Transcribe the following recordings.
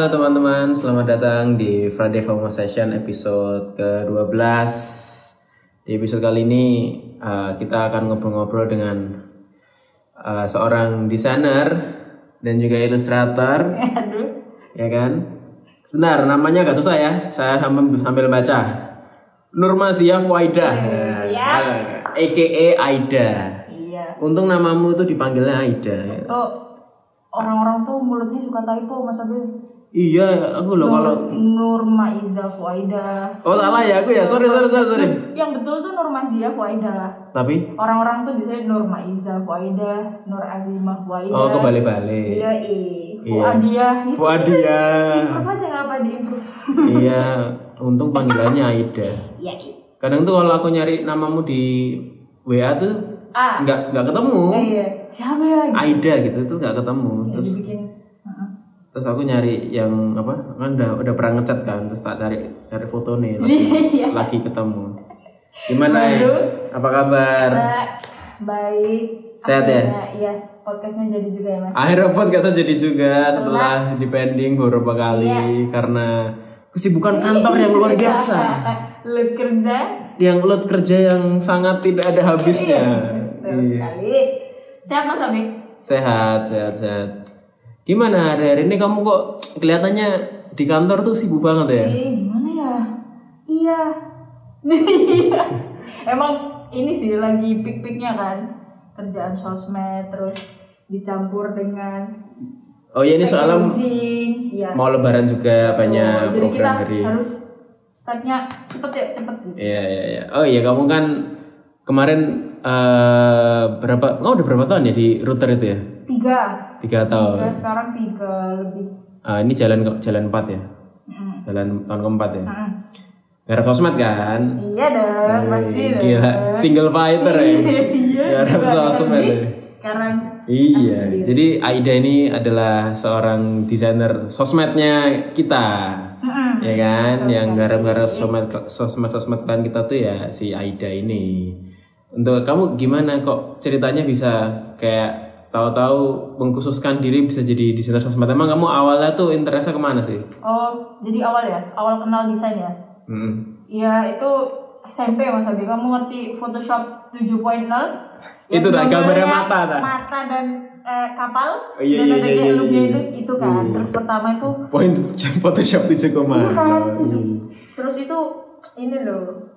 Halo teman-teman, selamat datang di Friday Fomo Session episode ke-12 Di episode kali ini uh, kita akan ngobrol-ngobrol dengan uh, seorang desainer dan juga ilustrator Aduh. Ya kan? Sebentar, namanya agak susah ya, saya sambil, sambil baca Nurmazia Fuaida siap. A.K.A. Aida Iya. Untung namamu tuh dipanggilnya Aida Oh, orang-orang tuh mulutnya suka typo Mas Abil. Iya, aku loh kalau Nur Maiza Fuaida. Oh salah ya aku ya, sorry sorry sorry, sorry. Yang betul tuh Nur Mazia Fuaida. Tapi Orang-orang tuh bisa Nur Maiza Fuaida, Nur Azimah Fuaida. oh kebalik-balik. Iya, iya. Iya. Fuadiah. Fuadia. Apa aja apa di improve? iya, untung panggilannya Aida. Iya, iya. Kadang tuh kalau aku nyari namamu di WA tuh Ah, nggak nggak ketemu. eh, iya. Siapa ya? Aida gitu terus nggak ketemu. Ya, Terus dibikin. Terus aku nyari yang apa? Kan udah udah pernah ngecat kan, terus tak cari cari foto nih lagi, Iya. lagi ketemu. Gimana ya? Apa kabar? Ba- Baik. Sehat ya? Iya, podcastnya jadi juga ya mas. Akhirnya podcast jadi juga setelah dipending beberapa kali Iya. karena kesibukan kantor yang luar biasa. Lu kerja. Yang load kerja yang sangat tidak ada habisnya. Terus Iya. sekali. Sehat mas Abi? Sehat, sehat, sehat. Gimana hari-hari ini kamu kok kelihatannya di kantor tuh sibuk banget ya? Eh gimana ya? Iya. Iya. Emang ini sih lagi pik-piknya kan. Kerjaan sosmed terus dicampur dengan Oh ya ini soalnya. Iya. mau lebaran juga banyak Oh, jadi kita program dari. harus stepnya cepet ya cepet gitu. Iya, iya, iya. Oh iya kamu kan kemarin eh berapa? Oh udah berapa tahun ya di router itu ya? Tiga. Tiga tahun. Tiga sekarang tiga lebih. Ah, ini jalan jalan empat ya? Mm. Jalan tahun keempat ya? Mm. Garap sosmed kan? Iya dong, pasti dong. Gila, single fighter ya? Iya. Juga. sosmed ya? Sekarang Iya, jadi Aida ini adalah seorang desainer sosmednya kita, Mm-mm. ya kan? Yang garap-garap sosmed sosmed sosmed kan kita tuh ya si Aida ini. Untuk kamu gimana kok ceritanya bisa kayak tahu-tahu mengkhususkan diri bisa jadi desainer sosmed? Emang kamu awalnya tuh interestnya ke mana sih? Oh, jadi awal ya, awal kenal desain ya. Hmm. Iya, itu SMP Mas Abi. Kamu ngerti Photoshop 7.0? Itu dah, gambarnya mata, dah. Mata dan eh, kapal. Oh, iya, dan iya, ada iya, iya, loopnya iya. itu, itu kan. Iya. Terus pertama itu, Point Photoshop 7 koma. Iya kan? terus itu ini loh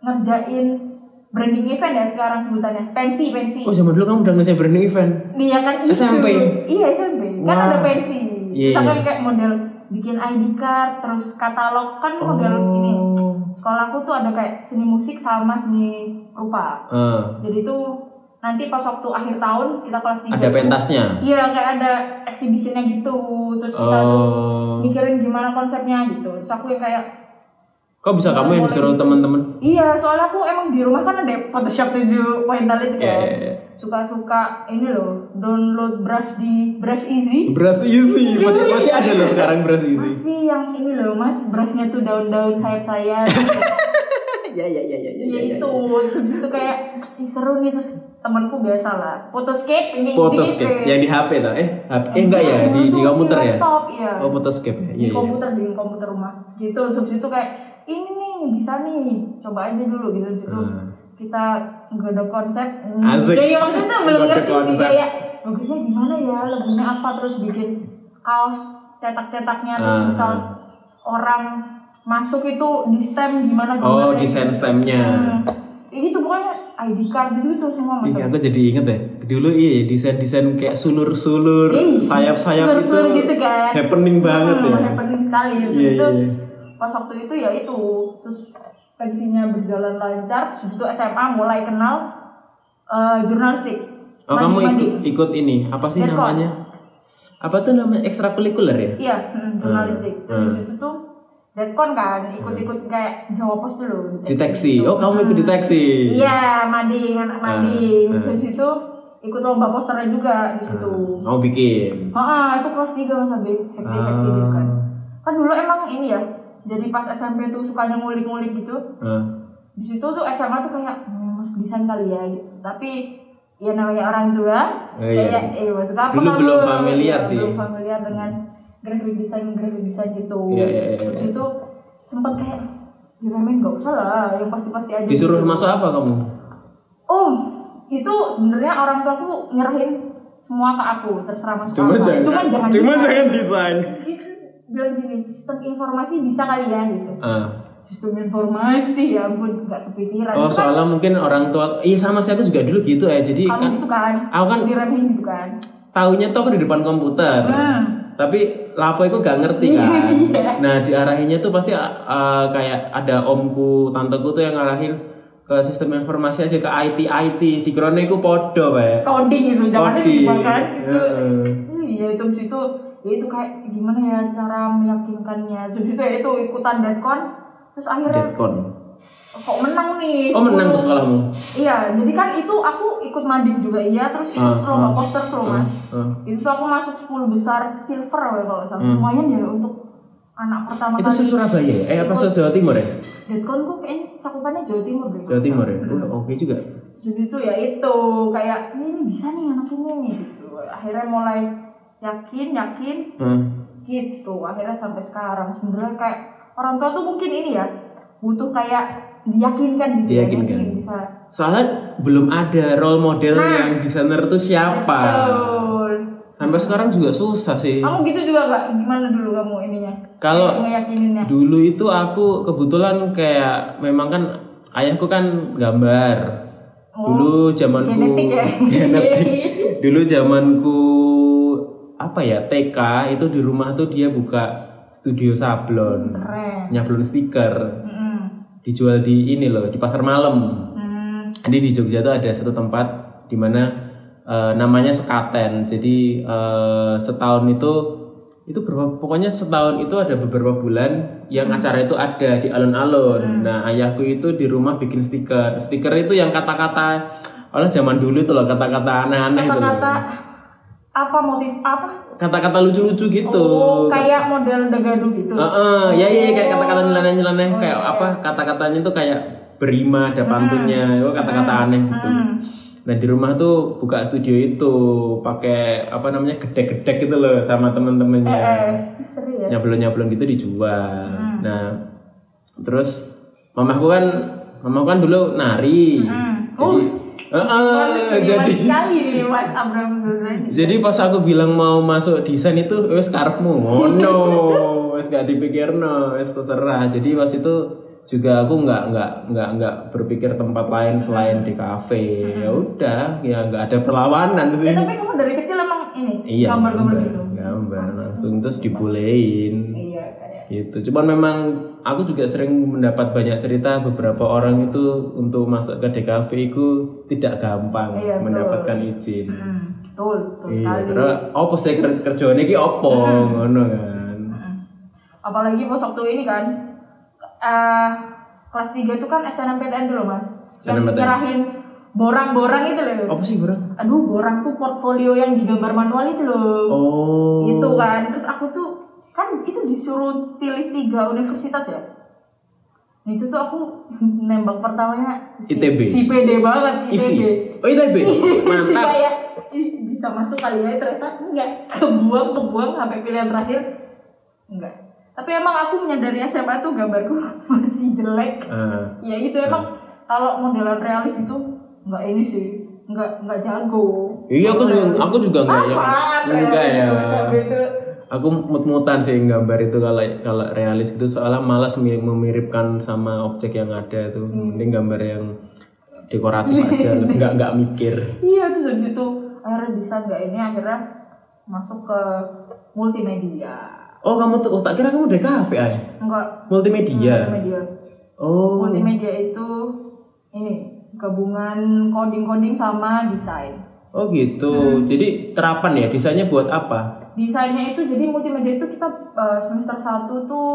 ngerjain branding event ya sekarang sebutannya. Pensi, pensi. Oh zaman dulu kamu udah ngerjain branding event? Iya kan itu. SMP? Iya SMP. Kan Wah. ada pensi. Iya, Terus aku iya. kayak model bikin ID card, terus katalog kan model ini. Oh. Sekolahku tuh ada kayak seni musik sama seni rupa. Ah, Jadi tuh nanti pas waktu akhir tahun kita kelas 3 ada pentasnya. Iya kayak ada exhibitionnya gitu. Terus kita tuh Oh. mikirin gimana konsepnya gitu. Terus aku yang kayak Kok bisa kamu yang disuruh teman-teman? Iya, soalnya aku emang di rumah kan ada Photoshop 7 pointer itu Iya, kan. iya, iya. Suka-suka ini loh, download brush di Brush Easy. Brush easy, masih masih ada loh sekarang brush easy. Masih yang ini loh, Mas, brushnya tuh daun-daun sayap-sayap. Ya ya ya ya Iya itu, itu kayak seru nih terus temanku biasa lah. Photoscape kayak Photoscape yang di HP tuh. Eh, HP eh enggak ya, di di komputer ya? Iya. Oh, Photoscape ya. di Iya iya. komputer di komputer rumah. Gitu, terus itu kayak ini nih bisa nih, coba aja dulu gitu. Terus itu Hmm. kita nggak ada konsep. Asik. Jadi maksudnya belum ngerti sih konsep. kayak bagusnya gimana ya, lagunya apa terus bikin kaos cetak-cetaknya terus Ah. misal orang masuk itu di stem gimana Oh, gambarnya. desain stemnya. Hmm. Gitu pokoknya ID card gitu gitu semua mas. Iya, aku jadi inget ya. Dulu iya desain-desain kayak sulur-sulur, sayap-sayap itu sulur-sulur gitu kan. happening banget Hmm, ya. happening sekali. Terus Iya, itu iya. Pas waktu itu ya itu terus pensinya berjalan lancar. Terus itu SMA mulai kenal eh, jurnalistik. Oh, kamu ikut, ikut ini, apa sih Deadcon. namanya? Apa tuh namanya ekstrakurikuler ya? Iya, hmm, jurnalistik. Terus di Hmm. situ tuh Deadcon kan, ikut-ikut kayak Jawa Pos dulu. Deteksi. Oh, kamu ikut deteksi. Iya, mading, anak mading. Hmm, Terus itu ikut lomba posternya juga di situ. Kamu bikin. Ah, itu kelas 3 Mas Abi. Happy gitu kan. Ah. Kan dulu emang ini ya. Jadi pas SMP tuh sukanya ngulik-ngulik gitu. Ah. Di situ tuh SMA tuh kayak hmm, masuk desain kali ya gitu. Tapi ya namanya orang tua Oh, iya. kayak eh masuk apa Dulu belum familiar sih. Belum familiar dengan graphic design graphic design gitu Iya, iya, iya, terus iya. itu sempat kayak diremehin nggak usah lah yang pasti-pasti aja Disuruh gitu. masuk apa kamu? oh itu sebenarnya orang tua aku nyerahin semua ke aku terserah masuk Cuma apa jangan, cuman jangan cuma desain. jangan desain. Gitu, bilang gini sistem informasi bisa kali ya gitu Ah. sistem informasi ya ampun nggak kepikiran Oh Itu kan soalnya mungkin orang tua, iya sama sih aku juga dulu gitu ya. Jadi kamu kan gitu kan aku kan diremehin gitu kan taunya tuh aku di depan komputer. Hmm. Tapi lapo itu gak ngerti kan. Nah diarahinnya tuh pasti uh, kayak ada omku, tanteku tuh yang ngarahin ke sistem informasi aja ke IT IT. Dikiranya itu podo pak. coding gitu jangan kan gitu Heeh. iya itu habis itu ya itu kayak gimana ya cara meyakinkannya habis itu ya itu ikutan deadcon terus akhirnya Deadcon. kok menang nih Oh menang 10. tuh sekolahmu. iya jadi kan itu aku ikut mading juga iya terus ikut Ah, lomba ah. poster tuh mas Ah. itu tuh aku masuk 10 besar silver ya kalau salah Hmm. lumayan ya untuk anak pertama Itu se Surabaya ya? Eh apa se Jawa Timur ya? deadcon kok kayaknya cakupannya Jawa Timur deh Jawa Timur ya? Oh, oke juga. Terus itu ya itu kayak ini, ini bisa nih anak ini gitu. Akhirnya mulai yakin yakin Hmm. gitu. Akhirnya sampai sekarang sebenarnya kayak orang tua tuh mungkin ini ya butuh kayak diyakinkan gitu Diyakinkan. ya bisa. Soalnya belum ada role model Nah. yang desainer tuh siapa. Betul. Sampai sekarang juga susah sih. Kamu gitu juga gak? Gimana dulu kamu ininya? Kalau dulu itu aku kebetulan kayak memang kan ayahku kan gambar. Oh, dulu zamanku genetik ya? genetik. Dulu zamanku apa ya TK itu di rumah tuh dia buka studio sablon, Keren. nyablon stiker, Mm-mm. dijual di ini loh di pasar malam. Hmm. Jadi di Jogja tuh ada satu tempat di mana eh, namanya Sekaten. Jadi eh, setahun itu itu berapa pokoknya setahun itu ada beberapa bulan yang acara itu ada di alun-alun. Nah, ayahku itu di rumah bikin stiker. Stiker itu yang kata-kata oleh zaman dulu itu loh kata-kata aneh-aneh itu. loh. Kata-kata apa motif apa? Kata-kata lucu-lucu gitu. Oh, kayak model dagadu gitu. Heeh, ya ya ya, kayak kata-kata nyeleneh-nyeleneh Oh, kayak iya, apa kata-katanya tuh kayak berima ada pantunnya, oh, kata-kata aneh gitu. Hmm. Nah di rumah tuh buka studio itu pakai apa namanya gedek-gedek gitu loh sama temen-temennya Eh, seru ya. nyablon-nyablon gitu dijual. Hmm. Nah terus mamaku kan mamaku kan dulu nari. Hmm. Jadi, Oh, Heeh, Seniman jadi sekali nih Mas Abraham Suzani. jadi pas aku bilang mau masuk desain itu wes karepmu. Ngono wes gak dipikirno wes terserah. Jadi pas itu juga aku nggak nggak nggak nggak berpikir tempat lain selain di kafe. Ya udah ya nggak ada perlawanan Eh, sih. tapi kamu dari kecil emang ini iya gambar-gambar gambar, gitu. gambar. Langsung terus dibolehin. Iya kayak. Gitu cuman memang aku juga sering mendapat banyak cerita beberapa orang itu untuk masuk ke DKV itu tidak gampang Iya, betul. mendapatkan izin Hmm, betul, betul Iya, sekali. karena apa sih ker kerjaan ini opo ngono kan. Hmm. Apalagi pas waktu ini kan eh kelas 3 itu kan SNMPTN dulu Mas. SNMPTN. nyerahin borang-borang itu loh. Apa sih bro? Aduh, borang tuh portfolio yang digambar manual itu loh. Oh. Itu kan. Terus aku tuh kan itu disuruh pilih tiga universitas ya. Itu tuh aku nembak pertamanya si, ITB. si PD banget ITB. Isi. Oh ITB. si Mantap. kayak "Ih, bisa masuk kali ya ternyata enggak kebuang kebuang sampai pilihan terakhir enggak tapi emang aku menyadari SMA tuh gambarku masih jelek Ah, ya itu emang kalau modelan realis itu enggak ini sih enggak enggak jago Iya aku juga aku juga enggak Apaan enggak ya. itu Aku mut-mutan sih gambar itu kalau kalau realis gitu soalnya malas mi- memiripkan sama objek yang ada tuh. Hmm. Mending gambar yang dekoratif aja, enggak enggak mikir. iya terus itu akhirnya bisa enggak ini akhirnya masuk ke multimedia Oh kamu tuh, oh, tak kira kamu dari kafe ay. enggak Multimedia. multimedia Oh. multimedia itu ini gabungan coding-coding sama desain. Oh gitu. Hmm. Jadi terapan ya desainnya buat apa? Desainnya itu jadi multimedia itu kita eh, semester 1 tuh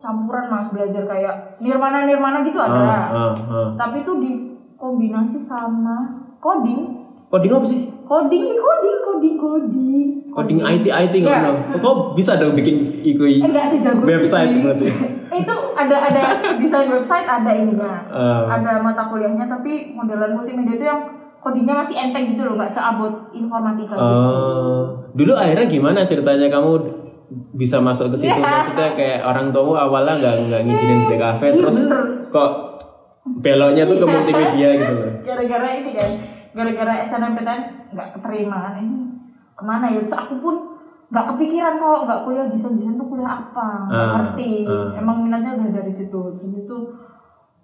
campuran mas belajar kayak nirmana nirmana gitu ada. Ah, ah, ah. Tapi itu dikombinasi sama coding. Coding apa sih? Coding, ih, coding, coding, coding. Coding IT IT nggak Iya. yeah. Kok bisa dong bikin iku Enggak sejago itu website sih. berarti. itu ada ada desain website ada ininya. Ah. ada mata kuliahnya tapi modelan multimedia itu yang codingnya masih enteng gitu loh nggak seabot informatika gitu. Oh, dulu akhirnya gimana ceritanya kamu bisa masuk ke situ Iya. maksudnya kayak orang tua awalnya nggak nggak ngizinin di kafe Iya, terus bener. kok beloknya tuh ke multimedia gitu loh gara-gara ini kan gara-gara SNMPTN nggak keterima kan ini ke mana ya terus aku pun nggak kepikiran kalau nggak kuliah desain desain tuh kuliah apa nggak Ah, ngerti ah. emang minatnya udah dari situ terus itu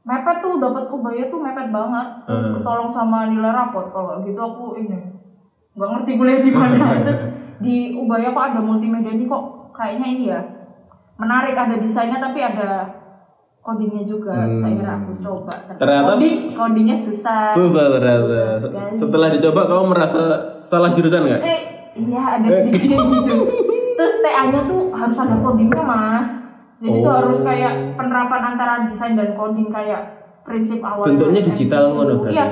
mepet tuh dapat ubaya tuh mepet banget. Ah. ketolong sama nilai rapot kalau gitu aku ini nggak ngerti kuliah di mana. Terus di ubaya kok ada multimedia ini kok kayaknya ini ya menarik ada desainnya tapi ada codingnya juga. Hmm. saya kira aku coba. Tapi Ternyata- coding codingnya susah. Susah ternyata. Susah setelah dicoba kamu merasa salah jurusan nggak? Eh iya ada sedikit gitu. Terus TA-nya tuh harus ada codingnya mas jadi Oh. harus kayak penerapan antara desain dan coding kayak prinsip awal Bentuknya digital ngono berarti? iya.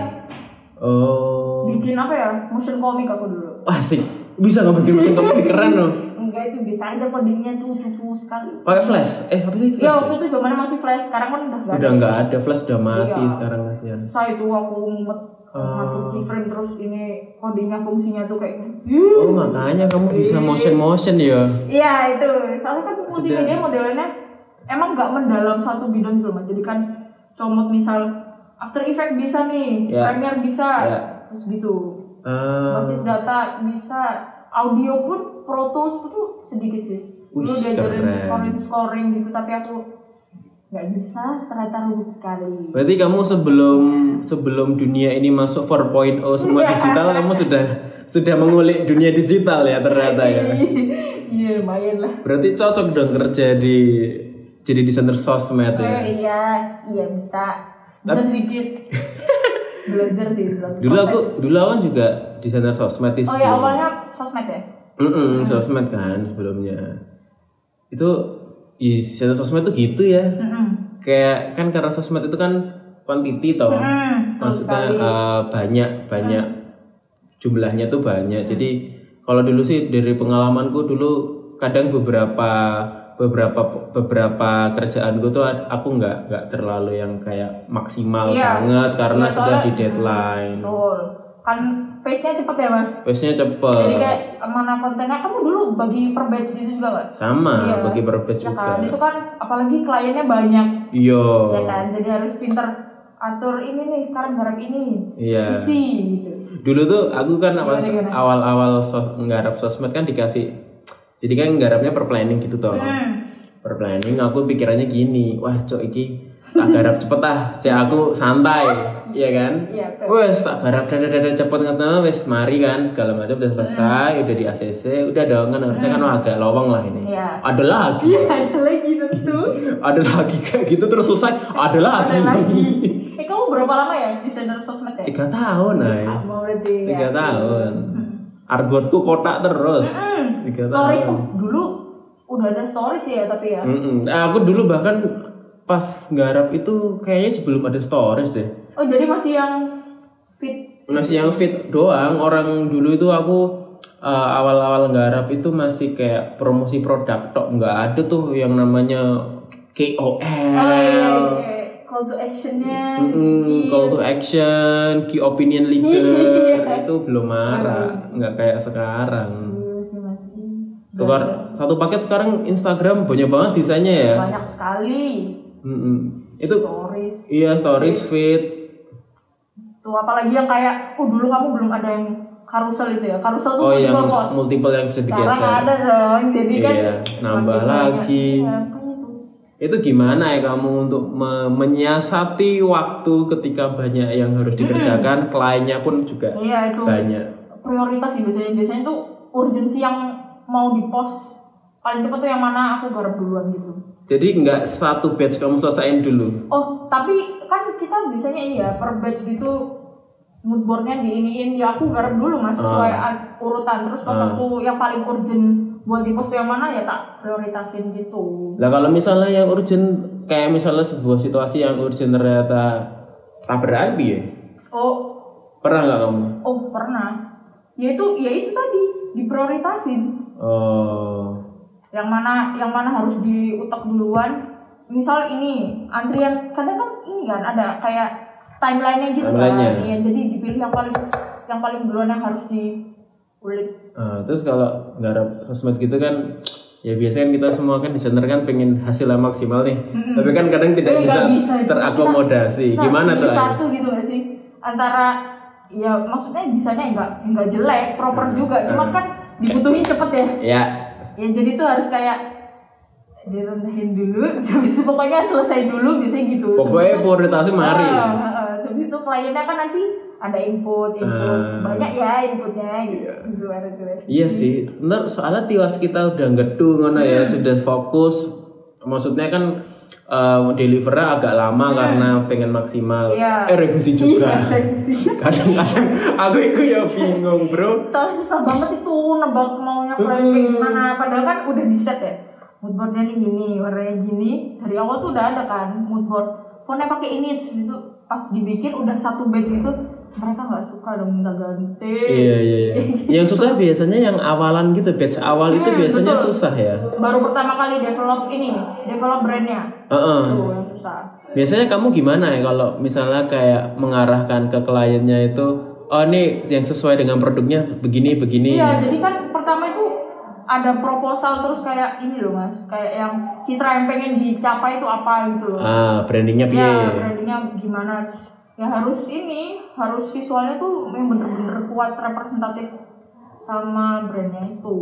Oh. Bikin apa ya? Motion comic aku dulu. Asik bisa nggak bikin mesin kamu keren loh enggak itu bisa aja codingnya tuh cupu sekali pakai flash eh apa sih flash ya ya? waktu itu zamannya masih flash sekarang kan udah nggak udah ada nggak ada flash udah mati Iya. sekarang kasihan susah itu aku ngumet Oh. ngatur keyframe terus ini codingnya fungsinya tuh kayak oh makanya kamu bisa motion motion ya Iya itu, soalnya kan multimedia modelnya emang nggak mendalam satu bidang gitu mas. Jadi kan comot misal After Effects bisa nih, Ya. Premiere bisa, Ya. terus gitu. Ah, Basis data bisa, audio pun Pro Tools tuh sedikit sih. Dulu diajarin scoring scoring gitu, tapi aku nggak bisa, ternyata rumit sekali. berarti kamu sebelum sebelum dunia ini masuk 4.0 semua digital kamu sudah sudah mengulik dunia digital ya ternyata ya Iya lumayan lah. berarti cocok dong kerja di jadi desainer sosmed Oh, ya iya, iya bisa, bisa sedikit. Belajar sih dulu aku dulu aku kan juga desainer sosmed di Oh ya awalnya sosmed ya? Mm-mm, sosmed kan sebelumnya. Itu desainer sosmed tuh gitu ya. Mm-mm. kayak kan karena sosmed itu kan quantity toh. Mm, maksudnya eh, banyak banyak. Jumlahnya tuh banyak. Jadi kalau dulu sih dari pengalamanku dulu kadang beberapa beberapa beberapa kerjaan gue tuh aku nggak nggak terlalu yang kayak maksimal Iya. banget karena Iya, sudah di deadline. Betul. Kan pace-nya cepet ya mas. pace-nya Jadi cepet kayak mana kontennya kamu dulu bagi per batch gitu juga nggak? sama Iya. bagi berbeda Ya juga kan, itu kan apalagi kliennya banyak, iya ya kan. Jadi harus pinter atur ini nih sekarang garap ini, iya visi gitu. dulu tuh aku kan gimana? awal-awal sos, nggarap sosmed kan dikasih jadi kan nggarapnya per planning gitu toh Hmm. per planning aku pikirannya gini wah cok iki tak garap cepet ah cek aku santai iya kan Iya wes tak garap dada dada cepet ngeteng wes mari kan segala macam udah selesai udah di ACC udah dong kan harusnya kan agak lowong lah ini Iya. ada lagi Iya ada lagi tentu. ada lagi kayak gitu terus selesai ada lagi, ada lagi. Eh kamu berapa lama ya desainer sosmed ya? tiga tahun nah Sama berarti. tiga ya. tahun artboardku kotak terus Hmm. tiga Stories tahun tuh dulu udah ada stories ya tapi ya. Mm-mm. Nah, aku dulu bahkan pas nggarap itu kayaknya sebelum ada stories deh Oh jadi masih yang fit. masih yang fit doang orang dulu itu aku uh, awal-awal nggarap itu masih kayak promosi produk tok nggak ada tuh yang namanya KOL Oh iya, iya. Call to actionnya. Mm-mm, bikin. call to action, key opinion leader itu belum ada, nggak kayak sekarang. Iya. Sekarang satu paket sekarang Instagram banyak banget desainnya ya. Banyak sekali. Mm-mm. Itu stories. iya stories feed. Tuh apalagi yang kayak, oh dulu kamu belum ada yang carousel itu ya. Carousel tuh Oh yang multiple post. multiple yang bisa Sekarang digeser. ada dong. Jadi kan Iya, nambah semakin banyak. lagi. Iya, tuh. Itu gimana ya kamu untuk me- menyiasati waktu ketika banyak yang harus dikerjakan, kliennya pun juga Iya itu banyak. prioritas sih biasanya. Biasanya tuh urgensi yang mau di post paling cepat tuh yang mana aku garap duluan gitu. Jadi nggak satu batch kamu selesaiin dulu. Oh, tapi kan kita biasanya ini ya per batch gitu mood boardnya diiniin ya aku garap dulu mas sesuai a- urutan terus pas Ah. aku yang paling urgent buat di post yang mana ya tak prioritasin gitu. Lah kalau misalnya yang urgent kayak misalnya sebuah situasi yang urgent ternyata tabrakan piye? Oh, Pernah nggak kamu? oh pernah. Ya itu, ya itu tadi diprioritasin. Oh. Yang mana, yang mana harus diutak duluan. Misal ini antrian, kadang kan ini kan ada kayak timelinenya gitu Timelinenya. kan. Iya, jadi dipilih yang paling, yang paling duluan yang harus diulik. Ah, terus kalau nggarap sosmed gitu kan ya biasanya kan kita semua kan desainer kan pengen hasilnya maksimal nih tapi kan kadang tidak bisa, nggak bisa terakomodasi Kita gimana harus tuh satu gitu gak sih antara ya maksudnya desainnya enggak enggak jelek proper Hmm. juga cuman kan dibutuhin cepet ya ya ya jadi tuh harus kayak direndahin dulu habis itu pokoknya selesai dulu biasanya gitu pokoknya prioritasnya mari Ah, ah, ah. habis itu kliennya kan nanti ada input input Ah. banyak ya inputnya gitu tuh. Iya sih, ntar soalnya tiwas kita udah gedung ngono ya, sudah fokus. Maksudnya kan uh, delivernya agak lama karena pengen maksimal. Iya. Eh revisi juga. Iya, sih. Kadang-kadang aku itu ya bingung bro. soalnya susah banget itu nebak maunya klien kayak gimana padahal kan udah di set ya moodboardnya nih gini warnanya gini dari awal tuh udah ada kan moodboard fontnya pakai ini itu pas dibikin udah satu batch gitu mereka nggak suka dong minta ganti Iya iya. iya. Yang susah biasanya yang awalan gitu, batch awal itu Hmm, biasanya betul. susah ya. baru pertama kali develop ini develop brandnya Heeh. tuh yang susah Biasanya kamu gimana ya kalau misalnya kayak mengarahkan ke kliennya itu, oh ini yang sesuai dengan produknya begini begini. Iya, jadi kan pertama itu ada proposal terus kayak ini loh mas, kayak yang citra yang pengen dicapai itu apa gitu loh. Ah, brandingnya piye? Ya, brandingnya gimana? Ya harus ini, harus visualnya tuh yang bener-bener kuat representatif sama brandnya itu.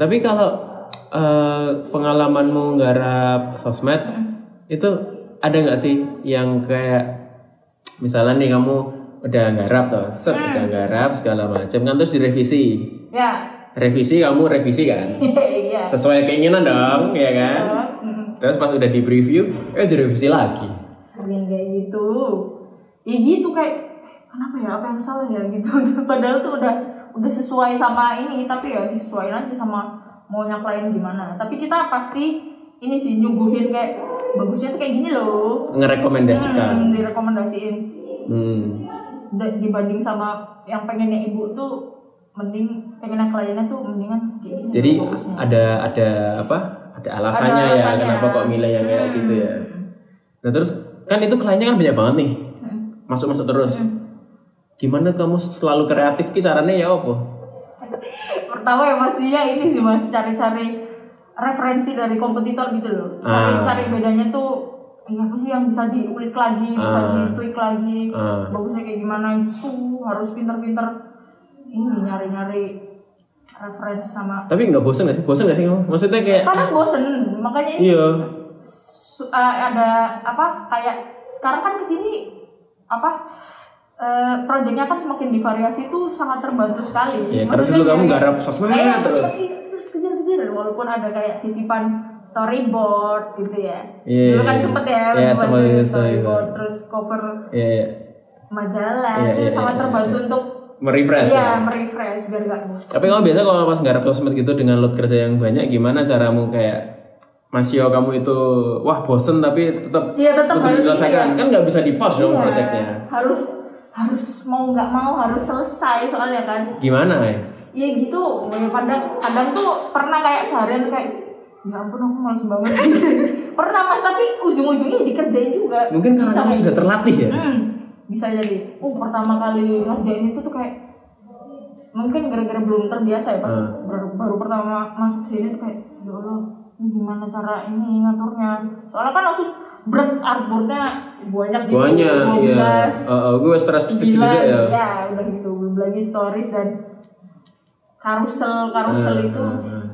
Tapi kalau eh, pengalamanmu nggarap sosmed itu ada nggak sih yang kayak misalnya nih kamu udah nggarap tuh, set udah nggarap segala macam kan terus direvisi. Ya, Revisi kamu revisi kan? iya. Sesuai keinginan dong, ya kan? Mm, Terus pas udah di preview, eh direvisi lagi. Sering kayak gitu. Ya gitu kayak kenapa ya apa yang salah ya gitu. Padahal tuh udah udah sesuai sama ini tapi ya disesuaiin aja sama maunya klien gimana. Tapi kita pasti ini sih nyuguhin kayak bagusnya tuh kayak gini loh. Ngerekomendasikan. Hmm, direkomendasiin Hmm. Dibanding sama yang pengennya ibu tuh mending pengennya kliennya tuh mendingan kayak gini Jadi bagusnya. ada ada apa? Ada alasannya, Ada ya alasannya. kenapa kok milih yang kayak Hmm. gitu ya. Nah terus kan itu kliennya kan banyak banget nih. Hmm. Masuk-masuk terus. Gimana kamu selalu kreatif ki caranya ya apa? pertama ya pastinya ini sih mas cari-cari referensi dari kompetitor gitu loh cari Ah. cari bedanya tuh ya apa sih yang bisa diulik lagi bisa Ah. ditweak lagi Ah. bagusnya kayak gimana itu harus pinter-pinter ini nyari-nyari referensi sama Tapi nggak bosen nggak sih? Bosen nggak sih kamu? Maksudnya kayak kadang bosen makanya ini iya. uh, ada apa kayak sekarang kan ke sini apa uh, proyeknya kan semakin divariasi itu sangat terbantu sekali. Iya, karena dulu kamu garap sosmed eh, terus. terus kejar-kejar walaupun ada kayak sisipan storyboard gitu ya. Iya, dulu kan iya. sempet ya Iya, membantu sempet itu, storyboard iya. terus cover Iya, iya. majalah Iya, itu iya, sangat iya, terbantu iya. untuk Merefresh iya ya. merefresh biar gak bosan. Tapi kamu biasa kalau pas garap sosmed gitu dengan load kerja yang banyak, gimana caramu kayak Mas Yo kamu itu wah bosen tapi tetap Iya tetap harus diselesaikan ya. kan nggak bisa di pause dong Iya, projectnya. harus harus mau nggak mau harus selesai soalnya kan Gimana ya? ya gitu ya kadang kadang tuh pernah kayak seharian kayak ya ampun aku males banget pernah mas tapi ujung-ujungnya dikerjain juga Mungkin karena Bisa kamu sudah gitu. terlatih ya. Hmm, bisa jadi oh pertama kali ngerjain itu tuh kayak mungkin gara-gara belum terbiasa ya pas Hmm. baru, baru pertama masuk sini tuh kayak ya Allah gimana cara ini ngaturnya soalnya kan langsung berat artboardnya banyak gitu Banyak, iya. 12, Uh, gue stres sedikit aja ya. ya udah gitu belum lagi stories dan karusel karusel Hmm, itu hmm, hmm.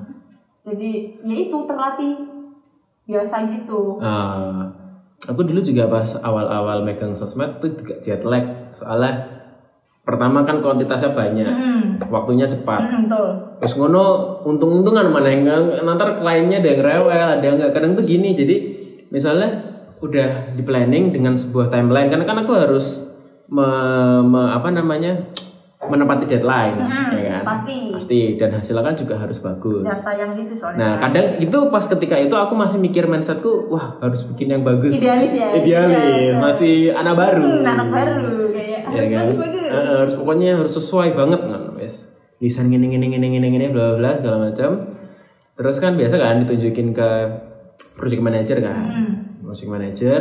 jadi ya itu terlatih biasa gitu Ah, aku dulu juga pas awal-awal megang sosmed tuh juga jet lag soalnya pertama kan kuantitasnya banyak, hmm, waktunya cepat. hmm, betul Terus ngono untung-untungan mana yang nanti kliennya ada yang rewel, ada yang enggak. Kadang tuh gini, jadi misalnya udah di planning dengan sebuah timeline karena kan aku harus me- me- apa namanya menepati deadline, Hmm, ya kan? pasti. Pasti dan hasilnya kan juga harus bagus. ya sayang gitu soalnya Nah, kadang itu pas ketika itu aku masih mikir mindsetku, wah harus bikin yang bagus. idealis ya Idealis, Iya, masih anak baru. Hmm, anak baru kayak Ya harus kan? bagus bagus Eh, harus pokoknya harus sesuai banget kan, wes. Desain gini gini gini gini gini bla bla segala macam. Terus kan biasa kan ditunjukin ke project manager kan. Hmm. Project manager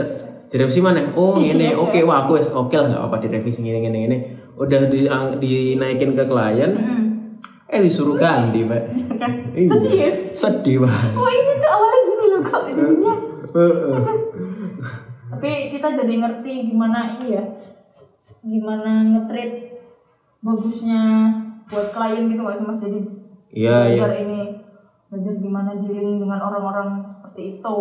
direvisi mana? Oh ini oke wah aku wes oke lah nggak apa direvisi gini gini gini. Udah di, dinaikin ke klien, Hmm. Eh disuruh ganti, Pak. Iya. Serius? Sedih, Pak. Oh ini tuh awalnya gini loh kok jadinya. Heeh. Tapi kita jadi ngerti gimana ini ya, gimana nge-treat bagusnya buat klien gitu nggak sih mas? Jadi Iya, iya. belajar ini, belajar gimana dealing dengan orang-orang seperti itu.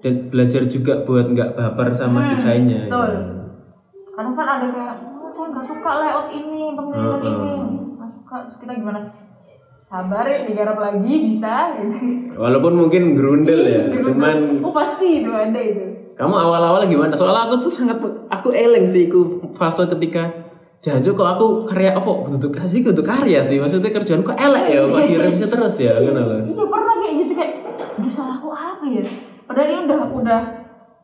Dan belajar juga buat nggak baper sama Hmm, desainnya. betul. Kadang kan ada kayak, oh, saya nggak suka layout ini, pemilihan Heeh. ini, nggak suka. Terus kita gimana? Sabar ya, digarap lagi bisa. Gitu. Walaupun mungkin gerundel ya, cuman oh pasti itu ada itu. Kamu awal-awal gimana? Soalnya aku tuh sangat aku eleng sih aku fase ketika Janjo kok aku karya apa kudu kasih kudu karya sih maksudnya kerjaan kok elek ya kok direvisi terus ya kan. Iya pernah kayak gitu kayak, aduh salah aku apa ya? Padahal ini udah udah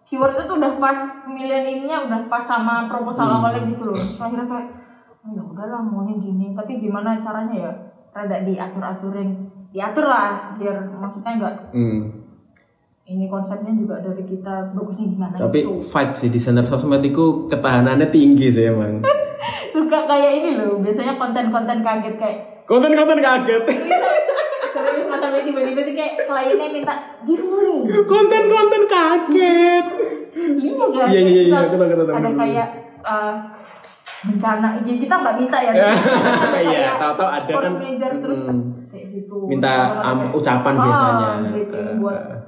keyword itu tuh udah pas pemilihan ininya udah pas sama proposal Hmm. awalnya gitu loh. Terus akhirnya kayak, oh, ya udahlah maunya gini. Tapi gimana caranya ya? Rada diatur aturin, diatur lah biar maksudnya enggak Hmm. Ini konsepnya juga dari kita bagusnya gimana Tapi gitu. fight sih desainer sosmed itu ketahanannya tinggi sih emang. Suka kayak ini loh, biasanya konten-konten kaget kayak Konten-konten kaget. serius mas sampai tiba-tiba tuh kayak kliennya minta giveaway. Konten-konten kaget. Iya kan? Iya, iya, iya, Kita- tahu. Ada kayak uh, bencana, ya kita nggak minta ya. Iya, Kayak tahu-tahu ada kan, major terus mm, kayak gitu. minta kayak, ucapan biasanya. greeting Eh, buat eh.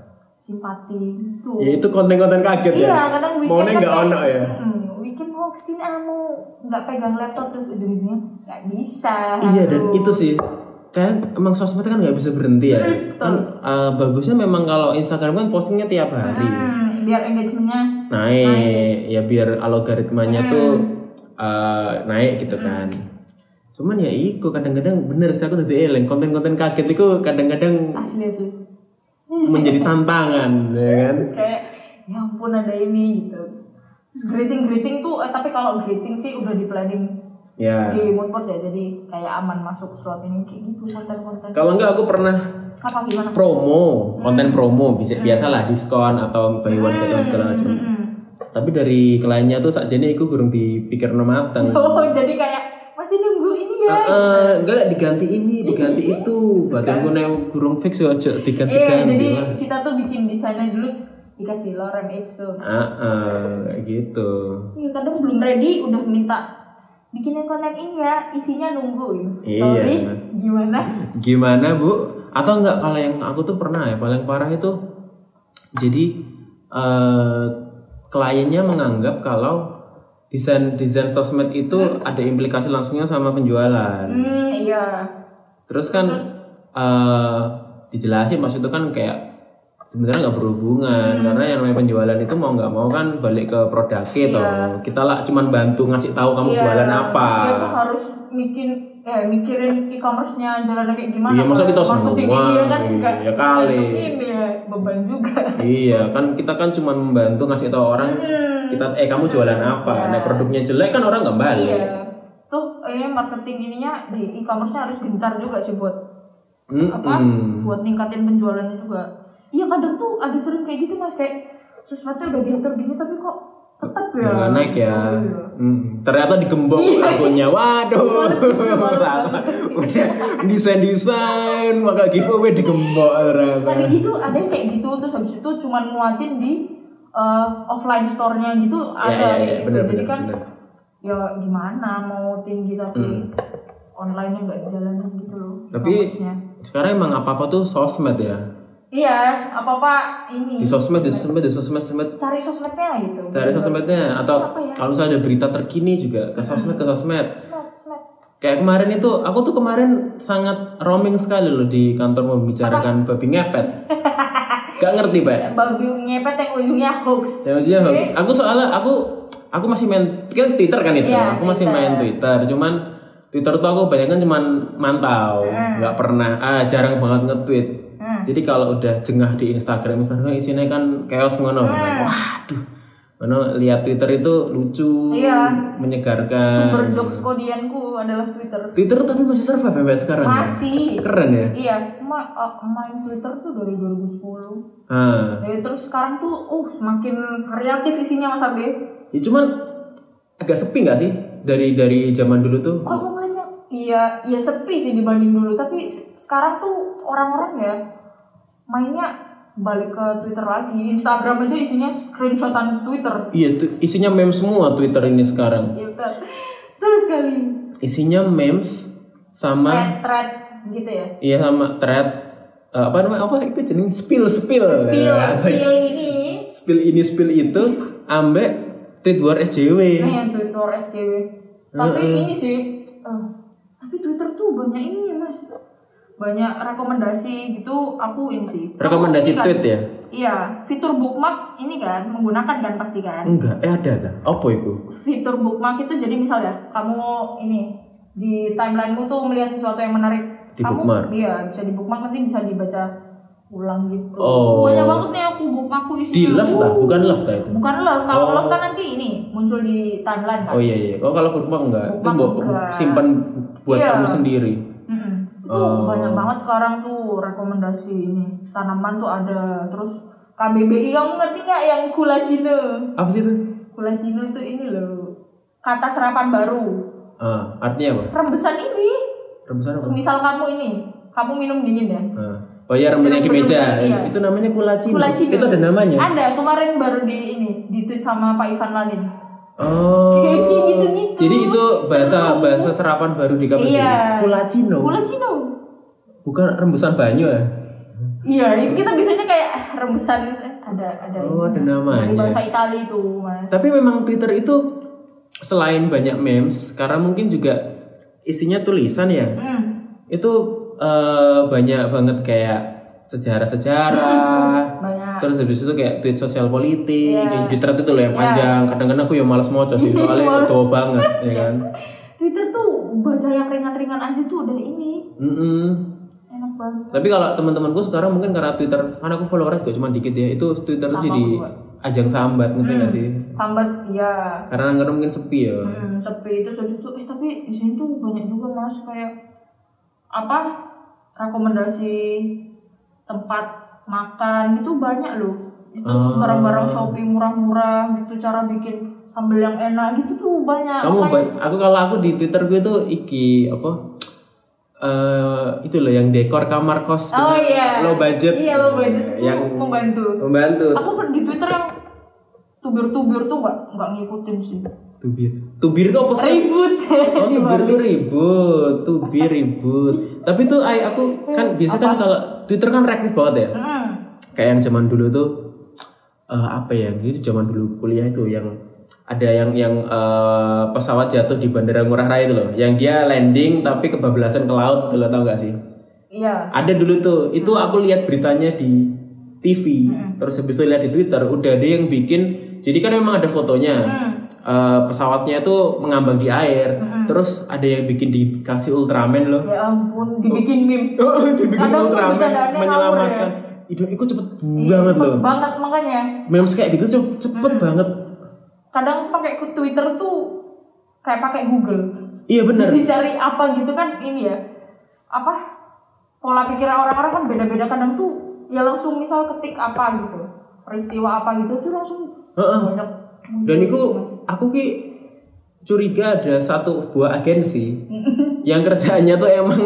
Simpati gitu. Ya itu konten-konten kaget ya. Iya, kadang weekend Maunya kan nggak ono ya. Hmm, weekend mau ke sini ah mau nggak pegang laptop terus ujung-ujungnya nggak bisa. Iya dan Aduh. itu sih kan emang sosmed kan nggak bisa berhenti ya. Kan eh, bagusnya memang kalau Instagram kan postingnya tiap hari. Hmm, biar engagementnya Naik, ya biar algoritmanya Hmm. tuh eh, naik gitu kan. Cuman ya iku kadang-kadang bener sih aku udah eleng konten-konten kaget itu kadang-kadang asli asli. Menjadi tantangan ya kan. kayak ya ampun ada ini gitu Terus greeting greeting tuh eh, tapi kalau greeting sih udah di planning Ya. di moodboard ya jadi kayak aman masuk slot ini kayak gitu konten-konten Kalau enggak aku pernah apa gimana promo, konten promo bisa biasalah diskon atau buy one get one segala macam. Hmm. Tapi dari kliennya tuh saat ini aku kurang dipikir matang. oh jadi kayak masih nunggu ini ya Eh, enggak diganti ini, diganti itu. Badanku nek kurang fix ya aja iya diganti-ganti. jadi lah. kita tuh bikin desainnya dulu dikasih lorem ipsum Ah, ah, kayak gitu. iya kadang belum ready udah minta bikinin konten ini ya isinya nunggu gitu. Iya. sorry gimana Gimana bu? Atau enggak kalau yang aku tuh pernah ya paling parah itu jadi eh kliennya menganggap kalau desain desain sosmed itu ada implikasi langsungnya sama penjualan. hmm iya Terus kan eh dijelasin pas itu kan kayak sebenarnya nggak berhubungan karena yang namanya penjualan itu mau nggak mau kan balik ke produknya toh. Iya. Kita lah cuman bantu ngasih tahu kamu Iya, jualan apa. terus harus bikin eh mikirin e-commerce-nya jalannya kayak gimana. Iya, masa kita semua? iya kan Iya, ya kali. Ini ya beban juga. iya kan kita kan cuma membantu ngasih tahu orang Hmm. Kita eh kamu jualan apa. Iya. Nah produknya jelek kan orang nggak balik. Iya. Tuh eh marketing ininya di e-commerce-nya harus gencar juga sih buat Mm-mm. apa? Buat ningkatin penjualannya juga. Iya kadang tuh ada sering kayak gitu Mas kayak sesuatu udah diatur gini tapi kok tetap ya. Naik ya. Oh, iya. Mm, ternyata digembok akunnya. Waduh. Salah. Udah desain desain maka giveaway digembok ternyata. ada gitu ada yang kayak gitu terus habis itu cuman nguatin di uh, offline store-nya gitu ada Ya, ya, ya, kayak gitu. bener, jadi bener, kan bener. ya gimana mau tinggi tapi Hmm. online-nya nggak dijalanin gitu loh Tapi-. Sekarang emang apa apa tuh sosmed ya. iya apa apa ini Di sosmed, di sosmed, di sosmed, sosmed. cari sosmednya gitu Cari sosmednya atau apa ya kalau misalnya ada berita terkini juga ke sosmed ke sosmed. sosmed sosmed Kayak kemarin itu, aku tuh kemarin sangat roaming sekali loh di kantor membicarakan babi ngepet. Gak ngerti pak. babi ngepet yang ujungnya hoax Ya maksudnya aku soalnya aku aku masih main kan Twitter kan itu. Iya, aku masih Twitter. main Twitter, cuman Twitter tuh aku banyak kan cuman mantau, nggak pernah ah jarang banget nge-tweet. Hmm. Jadi kalau udah jengah di Instagram, Instagram isinya kan chaos ngono. Hmm. Waduh. Mana lihat Twitter itu lucu, Iya. menyegarkan. sumber jokes kodianku adalah Twitter Twitter tapi masih survive sampai sekarang. ya? masih Keren ya. iya ma uh, main Twitter tuh dari 2010 Ah. Ya, terus sekarang tuh uh semakin variatif isinya Mas Abe. Ya cuman agak sepi nggak sih dari dari zaman dulu tuh? Kalau ngeliatnya iya iya sepi sih dibanding dulu tapi se- sekarang tuh orang-orang ya mainnya balik ke Twitter lagi. Instagram aja isinya screenshotan Twitter. Iya, tuh isinya meme semua Twitter ini sekarang. Iya betul. Betul sekali. Isinya memes sama thread-thread gitu ya? Iya sama thread eh, apa namanya apa itu jenis spill spill. Spill Ya, spill ini. Spill ini spill itu ambek tweet war SJW nah yang Twitter SJW tapi ini sih eh, tapi Twitter tuh banyak ini ya mas banyak rekomendasi gitu aku ini sih rekomendasi kan- tweet ya iya fitur bookmark ini kan menggunakan kan pasti kan enggak eh ada ada apa itu fitur bookmark itu jadi misal ya kamu ini di timelinemu tuh melihat sesuatu yang menarik Di kamu bookmark? iya bisa di bookmark nanti bisa dibaca ulang gitu Oh. banyak banget nih aku bookmarkku isinya di love lah bukan love lah itu bukan love kalau Oh. love kan nanti ini muncul di timeline kan oh iya iya oh kalau bookmark enggak itu Bookmark buat enggak. simpan buat Iya. kamu sendiri. Itu Oh. banyak banget sekarang tuh rekomendasi ini. Tanaman tuh ada. Terus KBBI kamu ngerti nggak yang kulacino apa sih itu? Kulacino itu ini loh. Kata serapan baru. Ah artinya apa? Rembesan ini. Rebusan apa? Misal kamu ini kamu minum dingin ya? Ah. oh iya rambutnya di meja. iya. itu namanya kulacino Kulacino. itu ada namanya? Ada kemarin baru di ini di tweet sama Pak Ivan Lanin Oh, gitu-gitu. jadi itu bahasa bahasa serapan baru di KBBI. Iya. Kulacino. kulacino Bukan rembusan banyu ya? iya itu kita biasanya kayak rembesan eh, ada ada Oh, ada namanya. bahasa Italia itu mas Tapi memang Twitter itu selain banyak memes, sekarang mungkin juga isinya tulisan ya. hmm. Itu eh, banyak banget kayak sejarah-sejarah. banyak Terus habis itu kayak tweet sosial politik, kayak di thread itu loh yang Iya. panjang. Kadang-kadang aku ya males moco sih, soalnya tua banget, ya kan. Twitter tuh baca yang ringan-ringan aja tuh udah ini Mm-mm. enak banget Tapi kalau teman-temanku sekarang mungkin karena Twitter, karena aku followernya juga cuma dikit ya, itu Twitter tuh jadi gua. ajang sambat, ngerti nggak sih? sambat iya Karena karena mungkin sepi ya. Hmm, sepi itu sudah itu eh tapi di sini tuh banyak juga mas kayak apa rekomendasi tempat makan itu banyak loh. Itu Oh. barang-barang shopee murah-murah gitu cara bikin sambal yang enak gitu tuh banyak. Kamu, Makanya- ba- aku kalau aku di Twitter gue tuh iki apa? eh itu loh yang dekor kamar kos oh gitu, iya. Low budget. Iya low budget tuh yang membantu membantu aku di twitter yang tubir-tubir tuh nggak nggak ngikutin sih. Tubir. Tubir itu apa sih? Ribut. Oh, tubir tuh ribut, tubir ribut. Tapi tuh ay, aku kan biasa kan kalau Twitter kan reaktif banget ya. Hmm. kayak yang zaman dulu tuh eh, apa ya jadi zaman dulu kuliah itu yang ada yang yang eh, pesawat jatuh di bandara Ngurah Rai itu loh. Yang dia landing tapi kebablasan ke laut tuh lo tau gak sih? Iya. Ada dulu tuh. Itu aku lihat beritanya di TV terus habis itu lihat di Twitter udah ada yang bikin jadi kan memang ada fotonya. Hmm. Eh, pesawatnya tuh mengambang di air. Terus ada yang bikin dikasih Ultraman loh. Ya ampun dibikin meme. Dibikin Kadang tuh Ultraman bercandaannya menyelamatkan. Ngawur itu itu cepet Iya, banget cepet loh. banget makanya. Memes kayak gitu cepet, cepet banget. Kadang pakai Twitter tuh kayak pakai Google. Iya bener. Jadi cari apa gitu kan ini ya. Apa? Pola pikir orang-orang kan beda-beda. Kadang tuh ya langsung misal ketik apa gitu peristiwa apa gitu tuh langsung Heeh. banyak dan itu aku ki curiga ada satu buah agensi yang kerjaannya tuh emang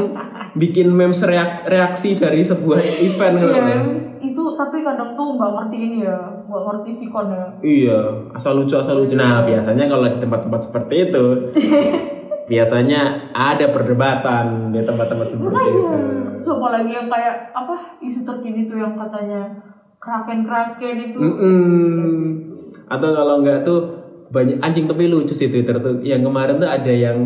bikin memes reak- reaksi dari sebuah event gitu Iya, itu tapi kadang tuh nggak ngerti ini ya nggak ngerti sikon ya Iya, asal lucu asal lucu. Nah, biasanya kalau di tempat-tempat seperti itu, biasanya ada perdebatan di tempat-tempat seperti itu. Terus apalagi yang kayak apa isu terkini tuh yang katanya kraken-kraken itu Mm-mm. Atau kalau enggak tuh banyak anjing tapi lucu sih Twitter tuh. Yang kemarin tuh ada yang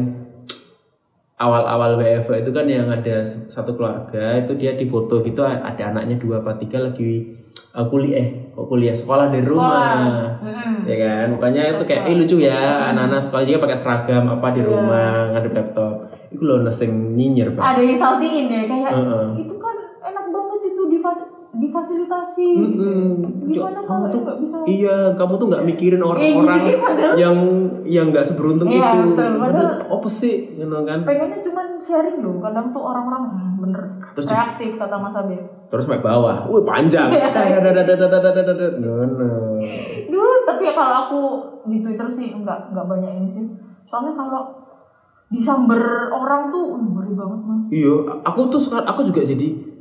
awal-awal WFH itu kan yang ada satu keluarga itu dia di foto gitu ada anaknya dua apa tiga lagi uh, kuliah eh kok kuliah? Sekolah dari rumah. Mm-mm. ya kan? Makanya itu kayak eh lucu ya anak-anak sekolah juga pakai seragam apa di rumah ngadep laptop. Itu loh neseng nyinyir pak. Ada yang saltiin ya kayak Heeh. itu difasilitasi mm -hmm. gimana kamu tuh gak bisa? iya kamu tuh nggak eh, mikirin gitu orang-orang eh, yang yang nggak seberuntung iya, itu. betul. padahal apa sih? You know, kan. pengennya cuma sharing loh kadang tuh orang-orang bener terus reaktif kata Mas Abi. Terus naik bawah. Wih panjang. Duh, tapi kalau aku di Twitter sih nggak nggak banyak ini sih. Soalnya kalau disamber orang tuh uh, banget mas. Iya aku tuh sekarang aku juga jadi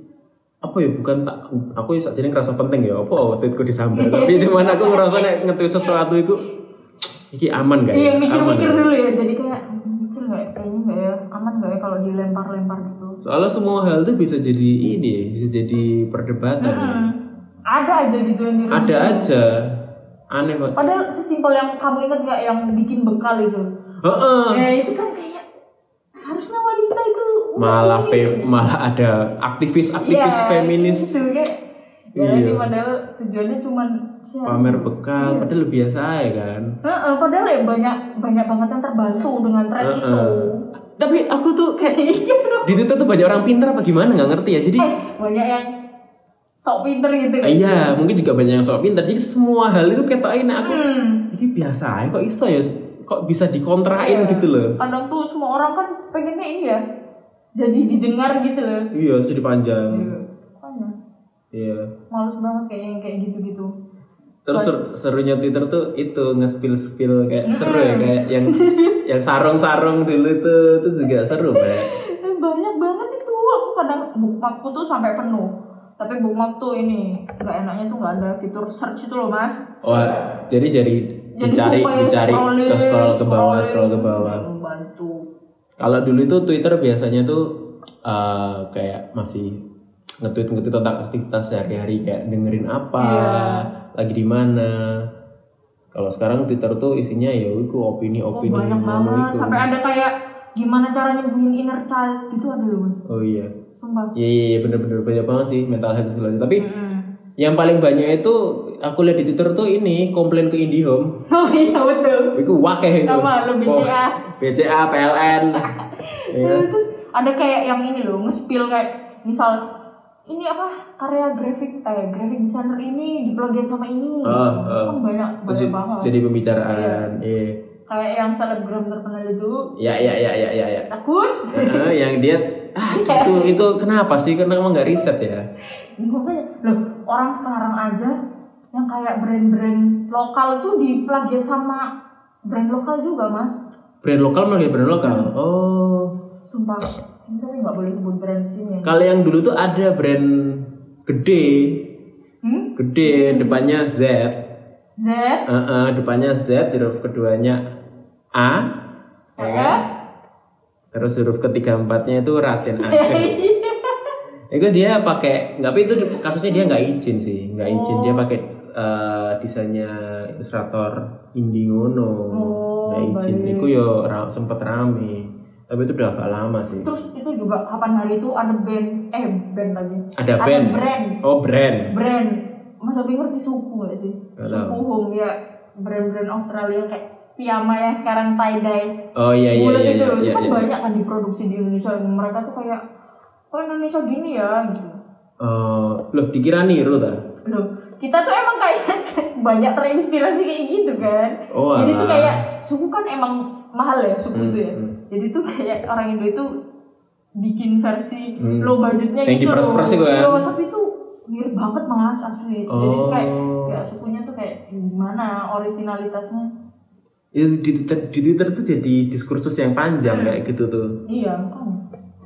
apa ya bukan tak aku ya jadi ngerasa penting ya apa tweetku disambar tapi cuman aku ngerasa nek nge-tweet sesuatu itu iki aman gak ya? iya mikir-mikir dulu ya jadi kayak mikir nggak ya? kayaknya nggak ya aman nggak ya kalau dilempar-lempar gitu Soalnya semua hal tuh bisa jadi ini ya, bisa jadi perdebatan. Hmm. ada aja gitu yang di Ada aja. Aneh banget. padahal sesimpel yang kamu ingat nggak yang bikin bekal itu Heeh. ya itu kan kayak itu Malah fe- malah ada aktivis-aktivis Iya, feminis ya Iya. padahal tujuannya cuman share. pamer bekal padahal biasa ya kan. Heeh, padahal ya banyak banyak banget yang terbantu dengan tren Heeh. itu. Tapi aku tuh kayak di Twitter tuh banyak orang pintar apa gimana nggak ngerti ya. Jadi Eh, banyak yang sok pinter gitu kan. iya mungkin juga banyak yang sok pintar. Jadi semua hal itu ketain aku. Hmm. Ini biasa ya kok iso ya kok bisa dikontrain Iya. gitu loh. Kadang tuh semua orang kan pengennya ini ya. Jadi didengar gitu loh. Iya jadi panjang. Iya. Makanya Iya. males banget kayak yang kayak gitu-gitu. Terus ser- serunya Twitter tuh itu nge-spill spill kayak seru ya kayak yang yang sarung-sarung dulu itu itu juga seru kayak. Eh, banyak banget itu aku kadang bookmarkku tuh sampai penuh. Tapi bookmark tuh ini nggak enaknya tuh nggak ada fitur search itu loh mas. Wah, jadi jadi Jadi dicari dicari scrolling, ke scroll ke bawah scroll ke bawah. Kalau dulu itu Twitter biasanya tuh eh, kayak masih nge-tweet nge-tweet tentang aktivitas sehari-hari kayak dengerin apa, Iya. lagi di mana. Kalau sekarang Twitter tuh isinya ya itu Oh, opini-opini banyak ngono banget. Sampai ada kayak gimana cara nyembuhin inner child gitu ada loh. Oh iya. Sumpah. Iya iya iya, bener-bener banyak banget sih mental health segala. Tapi Mm. Yang paling banyak itu aku lihat di Twitter tuh ini komplain ke IndiHome. Oh iya betul. Itu wakeh itu. Apa lu BCA? Oh, BCA, PLN. Iya. Terus ada kayak yang ini loh nge-spill kayak misal ini apa karya grafik eh grafik designer ini diplagiat sama ini. Oh, oh. Kan banyak banyak Terus banget. jadi pembicaraan. Iya. Kayak yang selebgram terkenal itu Ya ya ya ya ya ya. takut. Heeh, yang dia ah itu itu kenapa sih? Karena emang nggak riset ya? Makanya loh orang sekarang aja yang kayak brand-brand lokal tuh diplagiat sama brand lokal juga mas. brand lokal malah brand lokal? Oh. Sumpah, ini tapi nggak boleh sebut brand di sini. ya. kalau yang dulu tuh ada brand gede. Hmm? gede depannya Z. Z, Heeh, depannya Z huruf keduanya A. Ya kan? Terus huruf ketiga empatnya itu Raden Aceh. Itu dia pakai nggak tapi itu kasusnya dia nggak izin sih. Nggak izin. Dia pakai eh, desainnya ilustrator indie ngono. Oh, nggak izin. baik. itu yo ra, sempet rame. Tapi itu udah agak lama sih. Terus itu juga kapan hari itu ada band, eh band lagi. ada band? brand, oh brand. Brand. Mas tapi ngerti suku gak sih? Nggak suku home ya, brand-brand Australia kayak Piyama yang sekarang tie dye. oh iya iya iya itu iya, loh, itu iya, kan iya. banyak kan diproduksi di Indonesia. Mereka tuh kayak, kok Indonesia gini ya gitu. Eh, loh dikira niru ta Loh, kita tuh emang kayak banyak terinspirasi kayak gitu kan. Oh, Jadi tuh alah. kayak suku kan emang mahal ya suku Hmm, itu ya. hmm. Jadi tuh kayak orang Indo itu bikin versi Hmm. low budgetnya Yang gitu itu kan? Iya, tapi itu mirip banget mas asli. Jadi tuh kayak Oh. ya sukunya tuh kayak gimana originalitasnya. Itu di Twitter di Twitter tuh jadi diskursus yang panjang Hmm. kayak gitu tuh. Iya, makanya.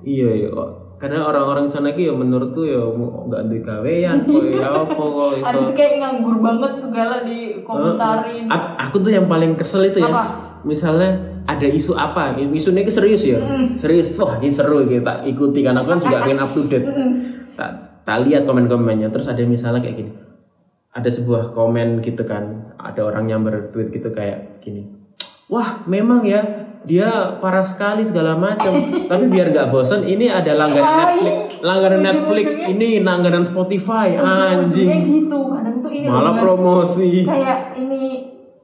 iya iya. Karena orang-orang di sana ki ya menurutku ya mau nggak ada gawean kok ya? Apa kok iso? Ada tuh kayak nganggur banget segala di komentarin. A- aku tuh yang paling kesel itu ya. Apa? misalnya ada isu apa? Isunya itu serius ya? Serius. Wah ini seru gitu tak ikuti. Karena aku kan juga pengen up to date tak tak lihat komen-komennya. Terus ada misalnya kayak gini. Ada sebuah komen gitu kan. Ada orang yang bertweet gitu kayak gini wah memang ya dia parah sekali segala macam. Tapi biar nggak bosan ini ada langganan Netflix. langganan Netflix ini langganan Spotify Ujung-ujungnya anjing. gitu. Kadang tuh ini malah promosi. Kayak ini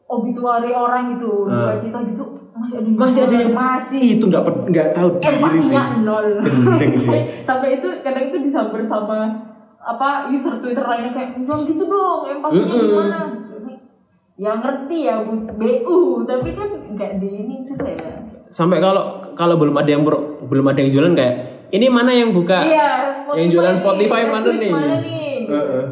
obituari orang gitu Ah. dua cita gitu masih ada yang masih ada yang masih. Itu nggak nggak tahu diri sih. nol. Sampai itu kadang itu disamber sama apa user twitter lainnya kayak jangan gitu dong empatinya Mm-mm. gimana ya ngerti ya bu bu tapi kan nggak di ini juga ya sampai kalau kalau belum ada yang pro- belum ada yang jualan kayak ini mana yang buka iya yang jualan nih, Spotify mana Netflix nih mana nih Heeh.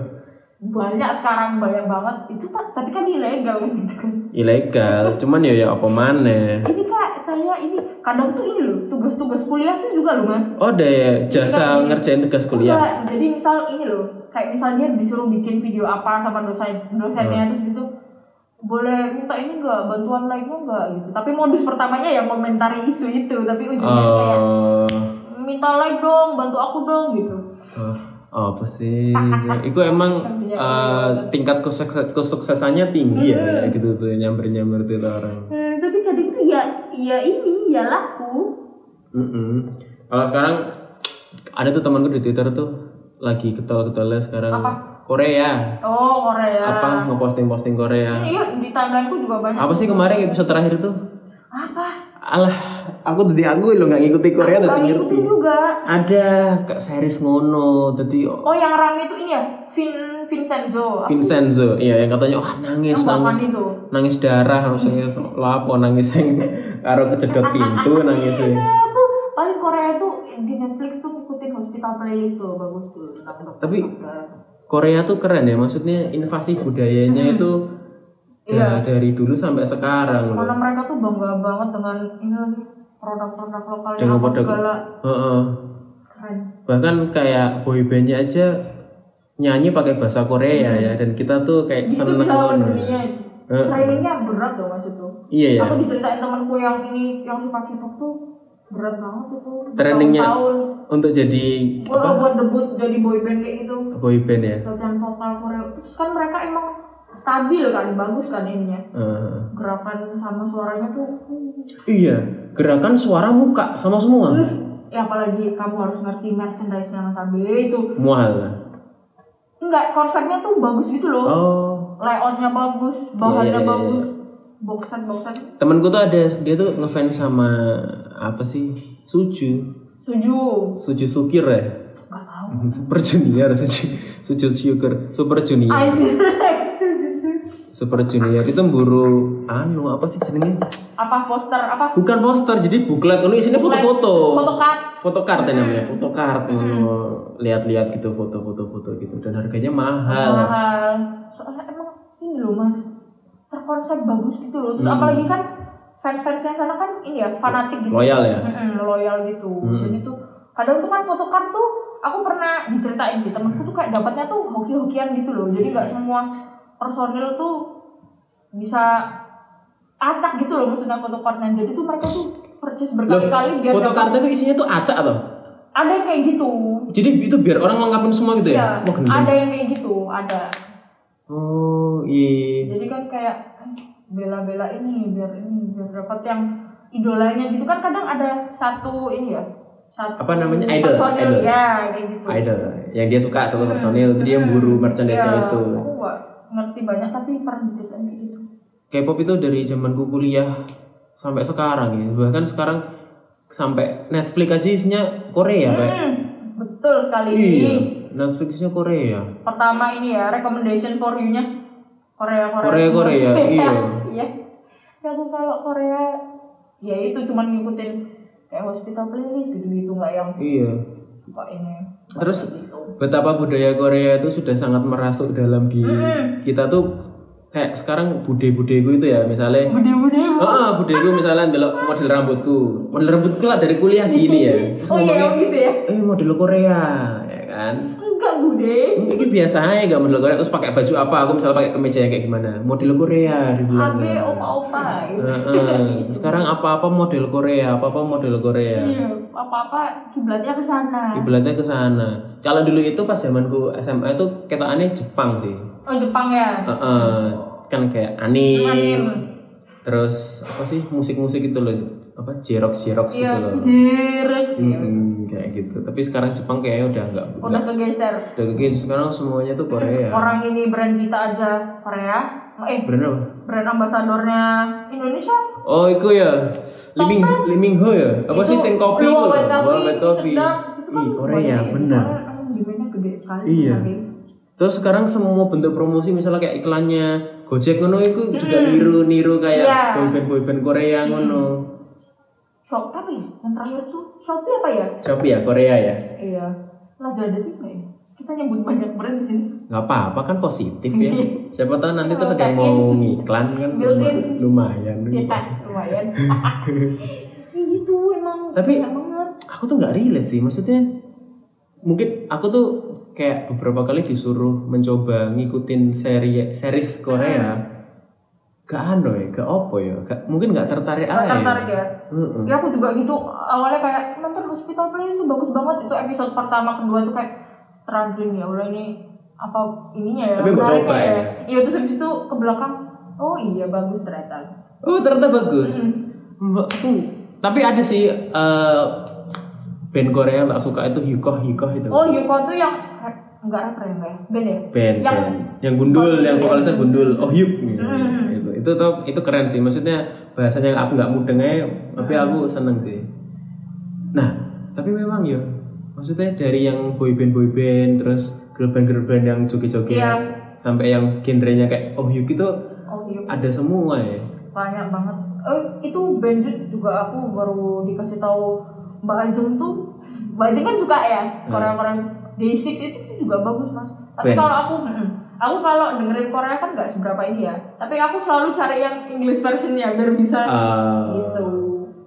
banyak sekarang banyak banget itu tak tapi kan ilegal kan gitu kan ilegal cuman ya ya apa mana ini kak saya ini kadang tuh ini loh tugas-tugas kuliah tuh juga loh mas Oh, ada ya jasa Iya. ngerjain tugas kuliah. Enggak, jadi misal ini loh kayak misal dia disuruh bikin video apa sama dosen dosennya Hmm. terus gitu boleh minta ini enggak bantuan lainnya enggak gitu tapi modus pertamanya ya komentari isu itu tapi ujungnya kayak Oh, minta like dong bantu aku dong gitu oh, apa sih? Itu emang eh, tingkat kesukses- kesuksesannya tinggi ya, gitu tuh nyamber-nyamber tuh orang. Eh, tapi kadang tuh ya ya ini ya laku Mm-mm. Kalau sekarang ada tuh temanku di Twitter tuh lagi ketol-ketolnya sekarang Apa? Korea. oh Korea. Apa? Ngeposting-posting Korea. iya di timeline ku juga banyak. Apa sih kemarin episode terakhir tuh? apa? Alah, aku tadi aku lo nggak ngikuti Korea tadi ngerti. juga. Ada kayak series ngono, tadi oh yang rame itu ini ya? Vin Vincenzo. Vincenzo, iya yang katanya wah nangis yang nangis. itu. Nangis darah harusnya lapo nangis yang karo kejedot pintu nangis aku paling Korea tuh di Netflix tuh ngikutin Hospital Playlist tuh bagus tuh. Dokter Tapi- Korea tuh keren ya maksudnya invasi budayanya itu Iya. da- dari dulu sampai sekarang loh. mana mereka tuh bangga banget dengan ini lagi produk-produk lokalnya Dengan apa produk- segala Heeh. keren bahkan kayak boybandnya aja nyanyi pakai bahasa Korea ya dan kita tuh kayak gitu seneng ngono. dunia itu Heeh. trainingnya berat loh mas itu Iya ya. aku diceritain temanku yang ini yang suka K-pop tuh berat banget itu Trainingnya tahun Untuk jadi apa apa? buat debut jadi boyband kayak gitu. Boyband ya. latihan vokal Korea. Terus kan mereka emang stabil kan bagus kan ininya. Heeh. gerakan sama suaranya tuh Iya, gerakan suara muka sama semua. ya apalagi kamu harus ngerti merchandise Mas Abe itu. Mual. enggak konsepnya tuh bagus gitu loh. Oh, layoutnya bagus bahannya Iya, iya, iya, bagus boxan boxan temanku tuh ada dia tuh ngefans sama apa sih? Suju. suju Suju Sukir ya. nggak tahu Super Junior, Suju, Suju Sugar, Super Junior. Anjir. Super Junior itu mburu anu apa sih jenenge? apa poster apa Bukan poster, jadi buklet ini isinya foto-foto. fotokart Fotokart ya namanya, fotokart ngono. Lihat-lihat gitu foto-foto foto gitu dan harganya mahal. mahal soalnya emang ini loh mas terkonsep bagus gitu loh terus Hmm. apalagi kan fans-fansnya sana kan ini ya fanatik gitu Loyal ya? Mm-mm, loyal gitu Hmm. jadi tuh kadang tuh kan photocard tuh aku pernah diceritain sih temenku tuh kayak dapatnya tuh hoki-hokian gitu loh jadi nggak semua personil tuh bisa acak gitu loh maksudnya photocardnya jadi tuh mereka tuh purchase berkali-kali biar dapat- tuh isinya tuh acak atau? ada yang kayak gitu Jadi itu biar orang lengkapin semua gitu ya? Wah, gendeng. ada yang kayak gitu ada Oh, iya. jadi kan kayak bela-bela ini biar ini biar dapat yang idolanya gitu kan kadang ada satu ini ya satu Apa namanya? Idol, personil idol. ya kayak gitu Idol yang dia suka satu personil, itu dia buru merchandise-nya Ya, itu. aku gak ngerti banyak tapi pernah diceritain kayak gitu K-pop itu dari zamanku kuliah sampai sekarang ya. Bahkan sekarang sampai Netflix aja isinya Korea kayak. hmm, betul sekali Iya, Netflixnya Korea. pertama ini ya recommendation for you nya Korea Korea Korea. Korea, iya. iya ya aku kalau Korea ya itu cuman ngikutin kayak hospital playlist gitu gitu nggak yang Iya. kok ini Terus gitu betapa budaya Korea itu sudah sangat merasuk dalam di Hmm. kita tuh kayak sekarang bude-budeku itu ya misalnya bude-bude Ah, budeku misalnya ndelok model rambutku. Model rambutku lah dari kuliah gini ya. Terus oh iya ngomongnya, oh gitu ya eh model Korea, bude Ini biasa aja gak model Korea terus pakai baju apa? Aku misalnya pakai kemeja yang kayak gimana? Model Korea dibilang. abe opa opa gitu. Sekarang apa-apa model Korea, apa-apa model Korea. iya apa apa kiblatnya ke sana Ibaratnya ke sana. Kalau dulu itu pas zamanku SMA itu ketaannya Jepang sih. oh Jepang ya Heeh. Kan kayak anime. Anim. Terus apa sih musik-musik itu loh apa Jerox Jerox iya gitu loh. sih Hmm, kayak gitu. Tapi sekarang Jepang kayaknya udah enggak udah kegeser udah gitu. Sekarang semuanya tuh Korea. orang ini brand kita aja Korea eh Brand apa? brand ambasadornya Indonesia Oh, itu ya. Liming Liming Ho ya. Apa sih Itu sing kopi itu? Coffee, Luwak. Itu kan Ih, Korea, bener. Demandnya gede sekali Iya. Terus sekarang semua bentuk promosi misalnya kayak iklannya Gojek ngono itu juga niru-niru kayak Iya. boyband boyband Korea ngono. Shop apa ya? Yang terakhir tuh Shopee apa ya? Shopee ya Korea ya. iya. Lazada tuh enggak ya? Kita nyebut banyak brand di sini. nggak apa-apa kan positif ya. Siapa tahu nanti terus ada yang mau ngiklan kan Built-in. lumayan Ya, lumayan. ya gitu emang Tapi- aku tuh nggak relate sih maksudnya mungkin aku tuh kayak beberapa kali disuruh mencoba ngikutin seri series Korea gak ano ya gak opo ya gak, mungkin gak tertarik Gak aja tertarik ya. Heeh. Ya aku juga gitu awalnya kayak nonton Hospital Playlist itu bagus banget itu episode pertama kedua tuh kayak struggling ya udah ini apa ininya ya Tapi menariknya coba ya. Iya terus habis itu ke belakang oh iya bagus ternyata. oh ternyata bagus Hmm. Mbak, aku tapi ada sih eh, band Korea yang tak suka itu Hyukoh Hyukoh itu Oh Yuko tuh yang enggak rapper ya enggak ya? Band ya? band yang- band. yang gundul yang vokalisnya gundul oh Hyuk gitu. Hmm. Itu itu tuh itu keren sih maksudnya bahasanya aku nggak mudeng aja tapi Hmm. aku seneng sih nah tapi memang ya maksudnya dari yang boyband boyband terus girl band girl band yang joget-joget Iya. sampai yang genrenya kayak oh Hyuk itu Oh Yuko ada semua ya banyak banget. Eh itu band juga aku baru dikasih tahu Mbak Ajeng tuh Mbak Ajeng kan suka ya Korea-Korea Day6 itu tuh juga bagus mas. Tapi kalau aku. Aku kalau dengerin Korea kan nggak seberapa ini ya. Tapi aku selalu cari yang English versionnya biar bisa Ah, gitu.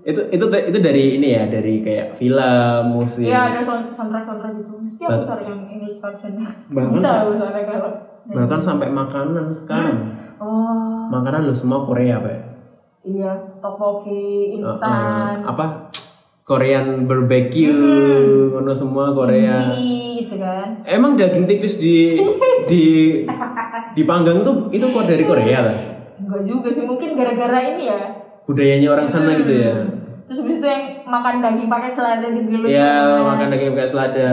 itu itu itu dari ini ya dari kayak film musik Iya ada sound- soundtrack soundtrack gitu. Mesti aku cari yang English versionnya. Bahkan bisa sa- aku soalnya kalau. bahkan sampai makanan sekarang Oh makanan lo semua Korea pak iya tteokbokki instan. Uh, apa Korean barbecue ngono semua Korea kimchi gitu kan. emang daging tipis di di dipanggang tuh itu kok dari Korea lah Enggak juga sih, mungkin gara-gara ini ya. budayanya orang sana gitu ya Terus habis itu yang makan daging pakai selada di gelut. ya makan daging pakai selada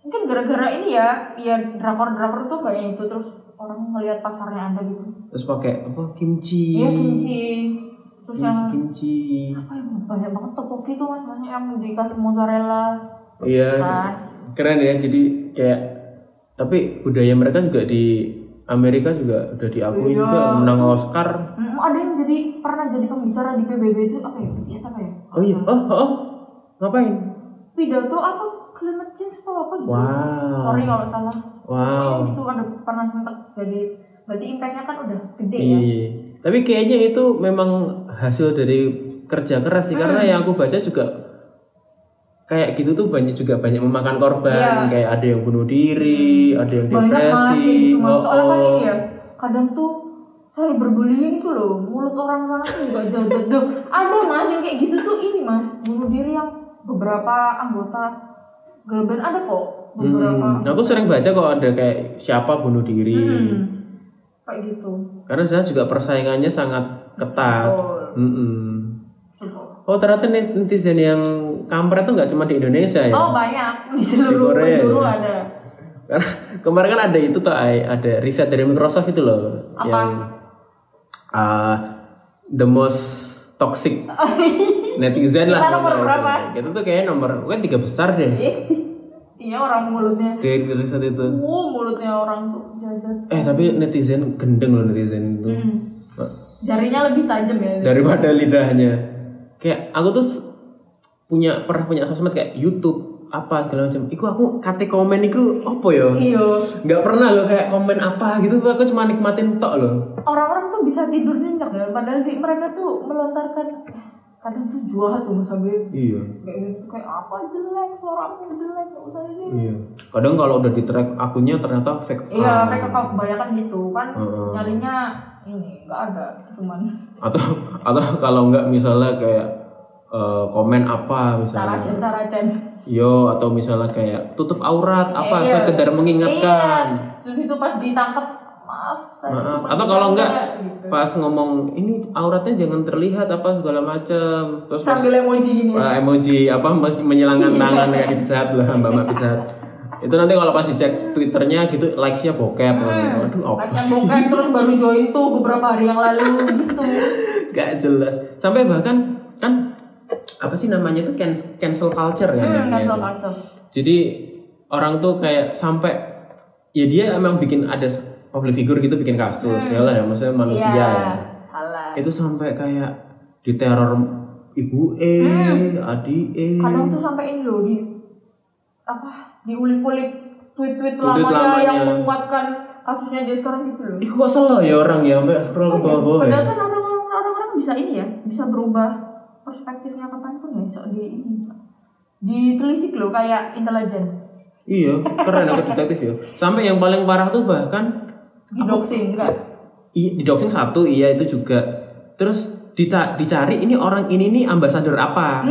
Mungkin gara-gara ini ya, ya drakor-drakor tuh kayak itu terus orang ngelihat pasarnya ada gitu. terus pakai apa kimchi Iya kimchi. Terus yang kimchi, apa ya banyak banget tteokbokki tuh mas banyak yang dikasih mozzarella iya kan. Keren ya jadi kayak tapi budaya mereka juga di Amerika juga udah diakui Iya. juga menang Oscar Hmm, ada yang jadi pernah jadi pembicara di PBB itu apa ya? BTS apa ya? oh iya oh oh, oh. ngapain Pidato apa climate change apa apa gitu. wow Sorry kalau salah. wow Pokoknya itu ada pernah sempat jadi berarti impactnya kan udah gede Iya, ya. iya. Tapi kayaknya itu memang hasil dari kerja keras sih karena Hmm. yang aku baca juga kayak gitu tuh banyak juga banyak memakan korban. Hmm. kayak ada yang bunuh diri, ada yang banyak mas depresi. kayak gitu mas oh, soalnya kan ini ya kadang tuh saya berbullying tuh loh mulut orang sana tuh juga jahat tuh ada mas yang kayak gitu tuh ini mas bunuh diri yang beberapa anggota girl band ada kok beberapa Hmm, aku sering baca kok ada kayak siapa bunuh diri. Hmm, kayak gitu Karena saya juga persaingannya sangat ketat. Betul. Mm-mm. Coba. Oh ternyata netizen yang kampret tuh nggak cuma di Indonesia ya. oh banyak di seluruh Korea penjuru ya? ada Karena kemarin kan ada itu tuh Ai, ada riset dari Microsoft itu loh Apa? yang uh, the most toxic netizen lah. Kita nomor berapa? Itu tuh kayaknya nomor kan tiga besar deh iya orang mulutnya dari riset itu. wow mulutnya orang tuh jahat Eh tapi netizen gendeng loh netizen itu. Hmm. jarinya lebih tajam ya Daripada lidahnya. Kayak aku tuh punya pernah punya sosmed kayak YouTube apa segala macam. Iku aku kate komen iku apa ya? iya Nggak pernah loh kayak komen apa gitu. Aku cuma nikmatin tok loh. orang-orang tuh bisa tidur nyenyak ya padahal di, mereka tuh melontarkan kadang tuh jual tuh sampai Iya. kayak gitu kayak apa jelek suaramu jelek nggak usah ini Iya. Kadang kalau udah di track akunnya ternyata fake iya account. mereka kebanyakan gitu kan Heeh. nyarinya ini nggak ada cuman Atau atau kalau nggak misalnya kayak eh, komen apa misalnya. saracen saracen Yo atau misalnya kayak tutup aurat apa Iya. sekedar mengingatkan. iya terus itu pas ditangkap maaf saya Maaf. Atau kalau bercanda," enggak gitu. pas ngomong ini auratnya jangan terlihat apa segala macam. Terus pas sambil emoji gini uh, emoji apa masih menyilangkan tangan kayak di Pizza lah mbak mbak Pizza. Itu nanti kalau pas dicek twitternya gitu likesnya bokep. Aduh apa sih? bokep terus baru join tuh beberapa hari yang lalu gitu Gak jelas. Sampai bahkan kan apa sih namanya itu cancel, cancel culture kan? hmm, cancel culture Jadi orang tuh kayak sampai ya dia emang bikin ada public figure gitu bikin kasus ya lah ya maksudnya manusia iya ya. salah Itu sampai kayak diteror ibu E, adik E. kadang tuh sampai ini loh di apa diulik-ulik tweet-tweet lamanya, lamanya. yang menguatkan kasusnya dia sekarang gitu loh. Ih kok selo ya orang ya sampai scroll ke bawah-bawah ya. Padahal kan orang-orang orang-orang bisa ini ya, bisa berubah perspektifnya kapan pun ya, so di ini. Ditelisik loh kayak intelijen. Iya, keren aku detektif ya. Sampai yang paling parah tuh bahkan Di doxing enggak? i- di doxing satu iya itu juga. Terus dica- dicari ini orang ini nih ambasador apa.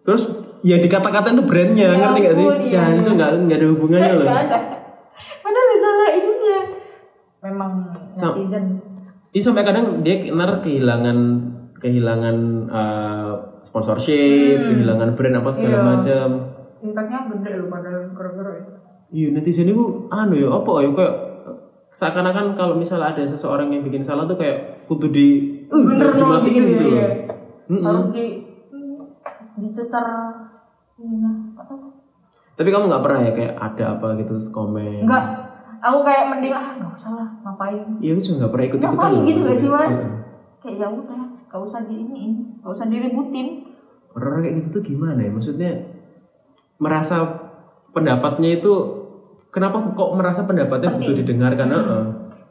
Terus yang dikata-katain tuh brandnya, Hmm. Ya ngerti gak sih? iya. Jangan nggak nggak ada hubungannya loh. Ada. Padahal salah ininya. Memang Sam- netizen. Iya sampai kadang dia ntar kehilangan kehilangan uh, sponsorship, kehilangan brand apa segala Hmm. Iya. macam. Impactnya gede loh padahal gara-gara itu. Iya netizen itu anu ya apa ya kayak seakan-akan kalau misalnya ada seseorang yang bikin salah tuh kayak kudu di uh, Bener loh dimatiin gitu loh. ya. Mm-mm. Harus di hmm, dicetar ininya. Nggak tahu. Tapi kamu nggak pernah ya kayak ada apa gitu komen? Enggak. Aku kayak mending ah nggak usah lah ngapain. Iya aku juga nggak pernah ikut ikutan. Ngapain gitu gak sih mas? Kayak ya udah, gak usah di ini, gak usah diributin. Orang kayak gitu tuh gimana ya? Maksudnya merasa pendapatnya itu kenapa kok merasa pendapatnya butuh Penting. didengarkan? Heeh.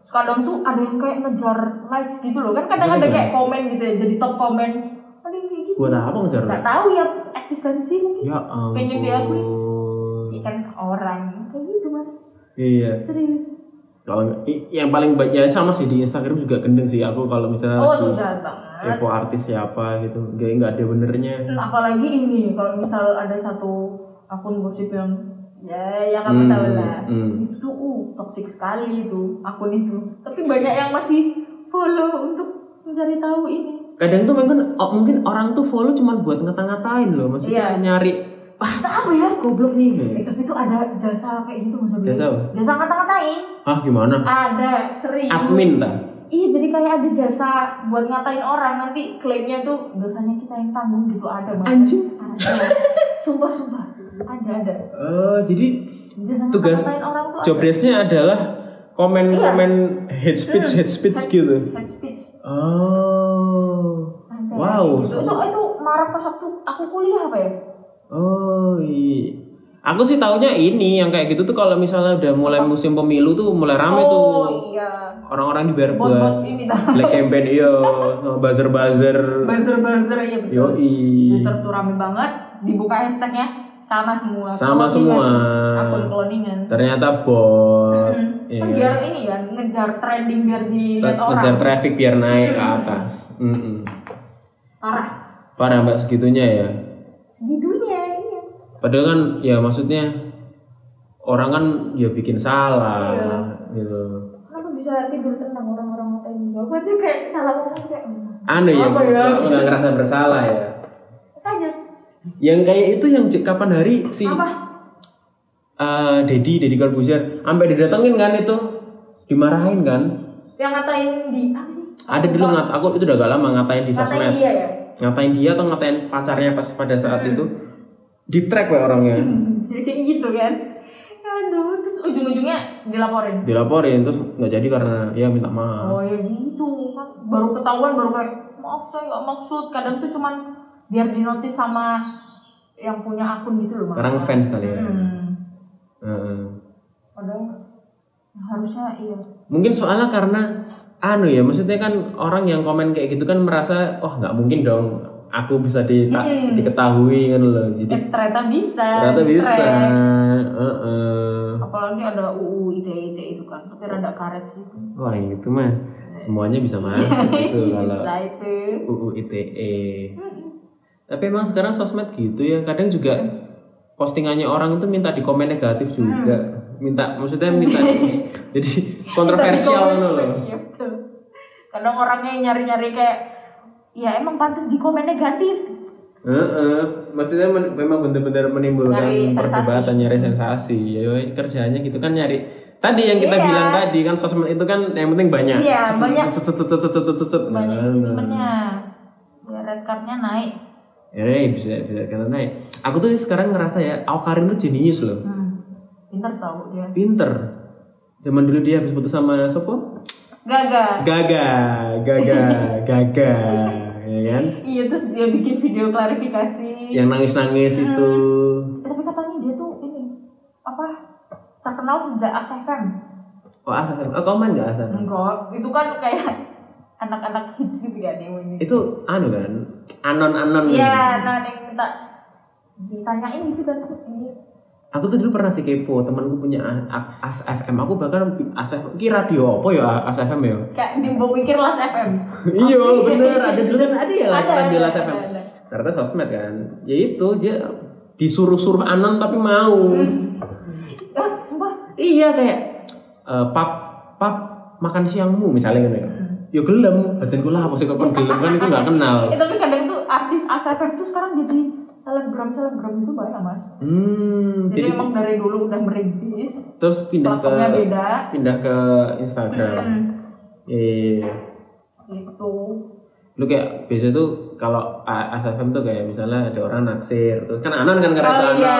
Kadang tuh ada yang kayak ngejar likes gitu loh, kan kadang ada Iya. kayak komen gitu ya, jadi top komen. Ada yang kayak gitu. Buat apa ngejar? Gak tahu ya eksistensi mungkin. Ya ampun. Pengen diakui. Ikan orang kayak gitu mas, Iya. serius. Kalau yang paling banyak ya sama sih di Instagram juga gendeng sih aku kalau misalnya Oh tuh jahat banget. kepo artis siapa gitu, nggak nggak ada benernya. Nah, apalagi ini kalau misal ada satu akun gosip yang ya ya kamu Hmm, tahu lah hmm. itu tuh uh, toxic sekali itu akun itu tapi banyak yang masih follow untuk mencari tahu ini Kadang tuh mungkin oh, mungkin orang tuh follow cuma buat ngata-ngatain loh, maksudnya Iya. nyari ah itu apa ya goblok nih. eh, tapi itu ada jasa kayak gitu Abi. Jasa apa? jasa ngata-ngatain Ah gimana? ada serius Admin tak? iya jadi kayak ada jasa buat ngatain orang nanti klaimnya tuh dosanya kita yang tanggung gitu ada mas Anjing. ada sumpah sumpah ada ada Oh jadi jasa Tugas- ngatain orang tuh job desk-nya adalah komen-komen hate speech Hmm, hate speech Head- gitu. head speech Oh. Ada, Wow. gitu. itu itu marak pas waktu aku kuliah apa ya Oh iya. Aku sih taunya ini yang kayak gitu tuh kalau misalnya udah mulai musim pemilu tuh mulai rame oh tuh iya orang-orang dibayar buat bot ini dah black campaign iya sama buzzer buzzer. buzzer buzzer ya betul Yoi. Twitter tuh rame banget dibuka hashtagnya sama semua Sama Cloningan. semua. akun cloningan Ternyata bot. Hmm. Iya kan biar ini ya ngejar trending biar dilihat orang Ngejar traffic biar naik ke atas. Mm-mm. parah Parah mbak segitunya ya. Segitunya iya Padahal kan ya maksudnya orang kan ya bikin salah Iya. gitu. kenapa bisa tidur tenang orang-orang ngatain gue gue tuh kayak salah ngomong kayak hmm, Anu ya, ya? nggak ngerasa bersalah ya. makanya Yang kayak itu yang kapan hari si apa eh Dedi Dedi Corbuzier sampai didatengin kan itu dimarahin kan. yang ngatain di apa sih Ada dulu ngat aku itu udah gak lama ngatain di ngatain sosmed. dia ya Ngatain dia atau ngatain pacarnya pas pada saat itu di track we orangnya. Jadi kayak gitu kan aduh terus ujung-ujungnya dilaporin Dilaporin terus nggak jadi karena ya minta maaf. oh ya gitu kan baru ketahuan baru kayak maaf saya nggak maksud kadang tuh cuman biar dinotis sama yang punya akun gitu loh Mas. Sekarang fans kali ya. hmm. Heeh. padahal harusnya iya Mungkin soalnya karena anu ya, maksudnya kan orang yang komen kayak gitu kan merasa, oh nggak mungkin dong aku bisa di, Hmm. diketahui kan loh. Jadi eh, ternyata bisa ternyata bisa. track. Heeh. apalagi ada UU ITE ITE itu kan tapi rada karet sih Wah itu mah semuanya bisa masuk gitu kalau bisa itu UU ITE. Tapi emang sekarang sosmed gitu ya, kadang juga postingannya orang itu minta di komen negatif juga. Minta maksudnya minta jadi kontroversial gitu loh. Iya. Kadang orangnya nyari-nyari kayak ya emang pantas di komen negatif. Heeh, maksudnya men- memang benar-benar menimbulkan Nyari sensasi. perdebatan, nyari sensasi. Ya yoi, kerjanya gitu kan nyari. Tadi yang kita Iya. bilang tadi kan sosmed itu kan yang penting banyak. Iya, banyak. Banyak nah. engagement-nya. Ya red card-nya naik. Ya, ya, bisa bisa karena naik. Aku tuh sekarang ngerasa ya, Awkarin tuh jenius loh. Hmm. Pinter tahu dia. Pinter. Zaman dulu dia habis putus sama Sopo? Gagal. Gaga, Gaga, Gaga, ya kan? Iya terus dia bikin video klarifikasi. Yang nangis-nangis itu. Eh, tapi katanya dia tuh ini apa terkenal sejak ASFM. Oh, ASFM. Oh, kamu main nggak ASFM? Enggak, itu kan kayak anak-anak hits gitu kan ini. Itu anu kan, anon-anon. Iya, nah ada yang minta ditanyain gitu kan ini. Aku tuh dulu pernah sih kepo, temanku punya A- A- ASFM. Aku bahkan ASFM, ki radio apa ya ASFM ya? Kayak di pikir Las FM. iya, bener. Ada dulu kan ada ya Ada, radio ada, ada. Ternyata sosmed kan. Ya itu dia disuruh-suruh anon tapi mau. Ah, sumpah. iya kayak eh, pap pap makan siangmu misalnya gitu ya. Ya gelem, badanku lah apa sih kok gelem kan itu nggak kenal. Eh, tapi kadang tuh artis ASFM tuh sekarang jadi selebgram selebgram itu banyak mas. Hmm, Jadi, jadi emang dari dulu udah merintis, terus pindah ke beda. pindah ke Instagram. Hmm, Iya. gitu. Lu kayak biasa tuh kalau ASFM tuh kayak misalnya ada orang naksir, terus kan anon kan karena Oh, iya.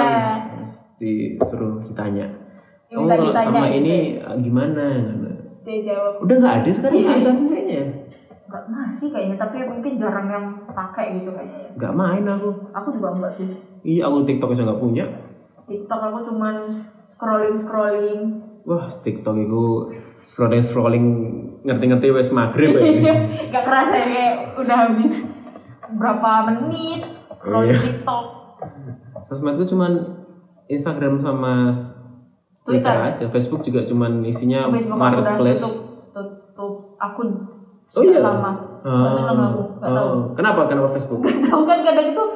Terus disuruh ditanya. Kamu Minta kalau ditanya sama gitu. ini eh, gimana? Dia jawab Udah nggak ada sekarang ASFM Enggak masih kayaknya, tapi mungkin jarang yang pakai gitu kayaknya. Nggak main aku. Aku juga enggak sih. Iya, aku TikTok aja nggak punya. TikTok aku cuman scrolling scrolling. Wah, TikTok itu scrolling scrolling ngerti-ngerti wes maghrib ya. Gak kerasa ya kayak udah habis berapa menit scrolling Iya. TikTok. Sosmedku cuman Instagram sama Twitter, Twitter. aja. Facebook juga cuman isinya Facebook marketplace. tutup tutup akun. Oh iya. Lama. Nggak seneng aku, nggak tahu. oh. Kenapa? Kenapa Facebook? Tahu kan kadang tuh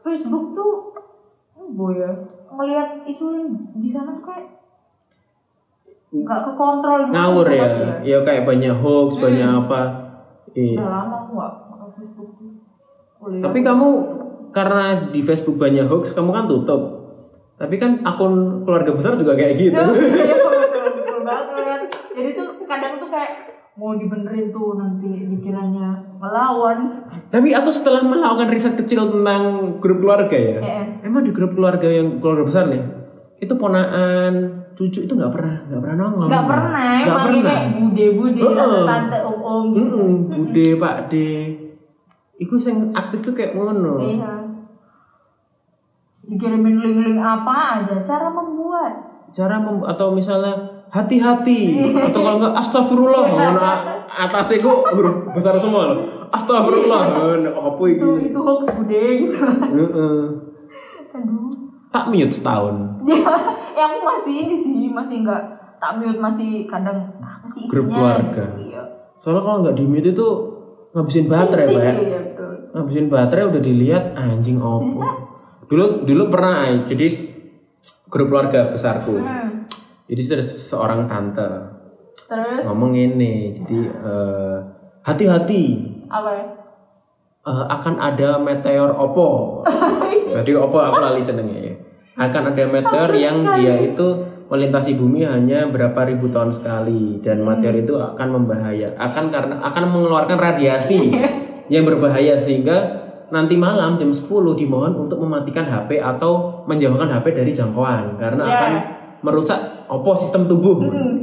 Facebook tuh oh ya ngelihat isu di sana tuh kayak nggak kekontrol gitu Ngawur ya. Mas, Ya kayak banyak hoax, Hmm. banyak apa. Iya. Udah lama aku nggak pakai Facebook. Kuliah. Tapi kamu karena di Facebook banyak hoax, kamu kan tutup. Tapi kan akun keluarga besar juga kayak gitu. Iya, betul, betul banget. Jadi tuh kadang tuh kayak mau dibenerin tuh nanti dikiranya melawan. Tapi aku setelah melakukan riset kecil tentang grup keluarga ya, Kayak emang di grup keluarga yang keluarga besar nih, itu ponaan, cucu itu nggak pernah, nggak pernah nongol. nggak pernah, Nggak pernah. kayak bude-bude, Heeh. tante, om-om gitu. Mm-mm, Bude, Pak D. Iku yang aktif tuh kayak ngono. Iya. Dikirimin link-link apa aja, cara membuat. Cara mem atau misalnya hati-hati atau kalau enggak astagfirullah ngono atasnya kok huruf besar semua loh. Astagfirullah. ngono, Apa Itu iki? itu hoax bude gitu. Heeh. Aduh. Tak mute setahun. Ya, aku masih ini sih, masih nggak tak mute masih kadang apa sih isinya? Grup keluarga. Iya. Soalnya kalau nggak di mute itu ngabisin baterai, Pak. Iya betul. Ngabisin baterai udah dilihat anjing opo. Dulu dulu pernah ay, jadi grup keluarga besarku. Hmm. Jadi ada seorang tante Terus ngomong ini, jadi eh, hati-hati apa ya? eh, akan ada meteor opo. Jadi opo aku lali jenenge. Akan ada meteor yang dia itu melintasi bumi hanya berapa ribu tahun sekali dan meteor itu akan membahaya akan karena akan mengeluarkan radiasi yang berbahaya sehingga nanti malam jam 10 dimohon untuk mematikan HP atau menjauhkan HP dari jangkauan karena Ya. akan merusak opo sistem tubuh. Hmm.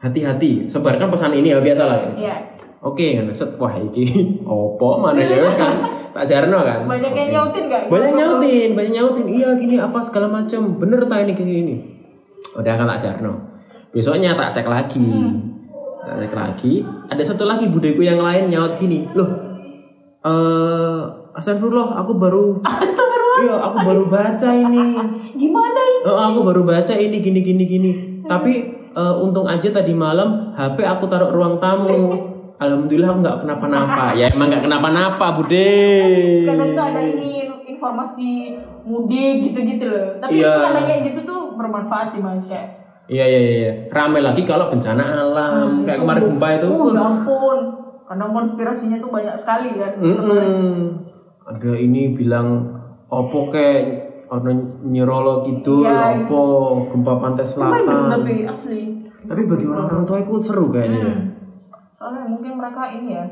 Hati-hati, sebarkan pesan ini ya biasa lah. Iya. Oke, kan set wah iki opo mana ya kan tak jarno kan. Banyak yang nyautin nggak? Banyak nyautin, banyak nyautin. Iya gini apa segala macam. Bener tak ini gini ini. Udah kan tak jarno. Besoknya tak cek lagi. Tak cek lagi. Ada satu lagi budeku yang lain nyaut gini. Loh, eh astagfirullah, aku baru Astagfirullah. Iya, aku baru baca ini. Gimana ini? Oh, aku baru baca ini gini gini gini. Tapi eh, untung aja tadi malam HP aku taruh ruang tamu. Alhamdulillah aku nggak kenapa-napa. Ya emang nggak kenapa-napa, Bude. Kadang tuh ada ini informasi mudik gitu-gitu loh. Tapi Iya. itu kayak gitu tuh bermanfaat sih mas kayak. Iya iya iya. Rame lagi kalau bencana alam. Hmm, Kayak kemarin gempa itu. Oh ya ampun. Kadang konspirasinya tuh banyak sekali kan. Mm-mm. Ada ini bilang opo kayak ono nyerolo gitu, Iya. opo gempa pantai selatan. tapi asli. Tapi bagi orang-orang tua itu seru kayaknya. Hmm. Soalnya mungkin mereka ini ya.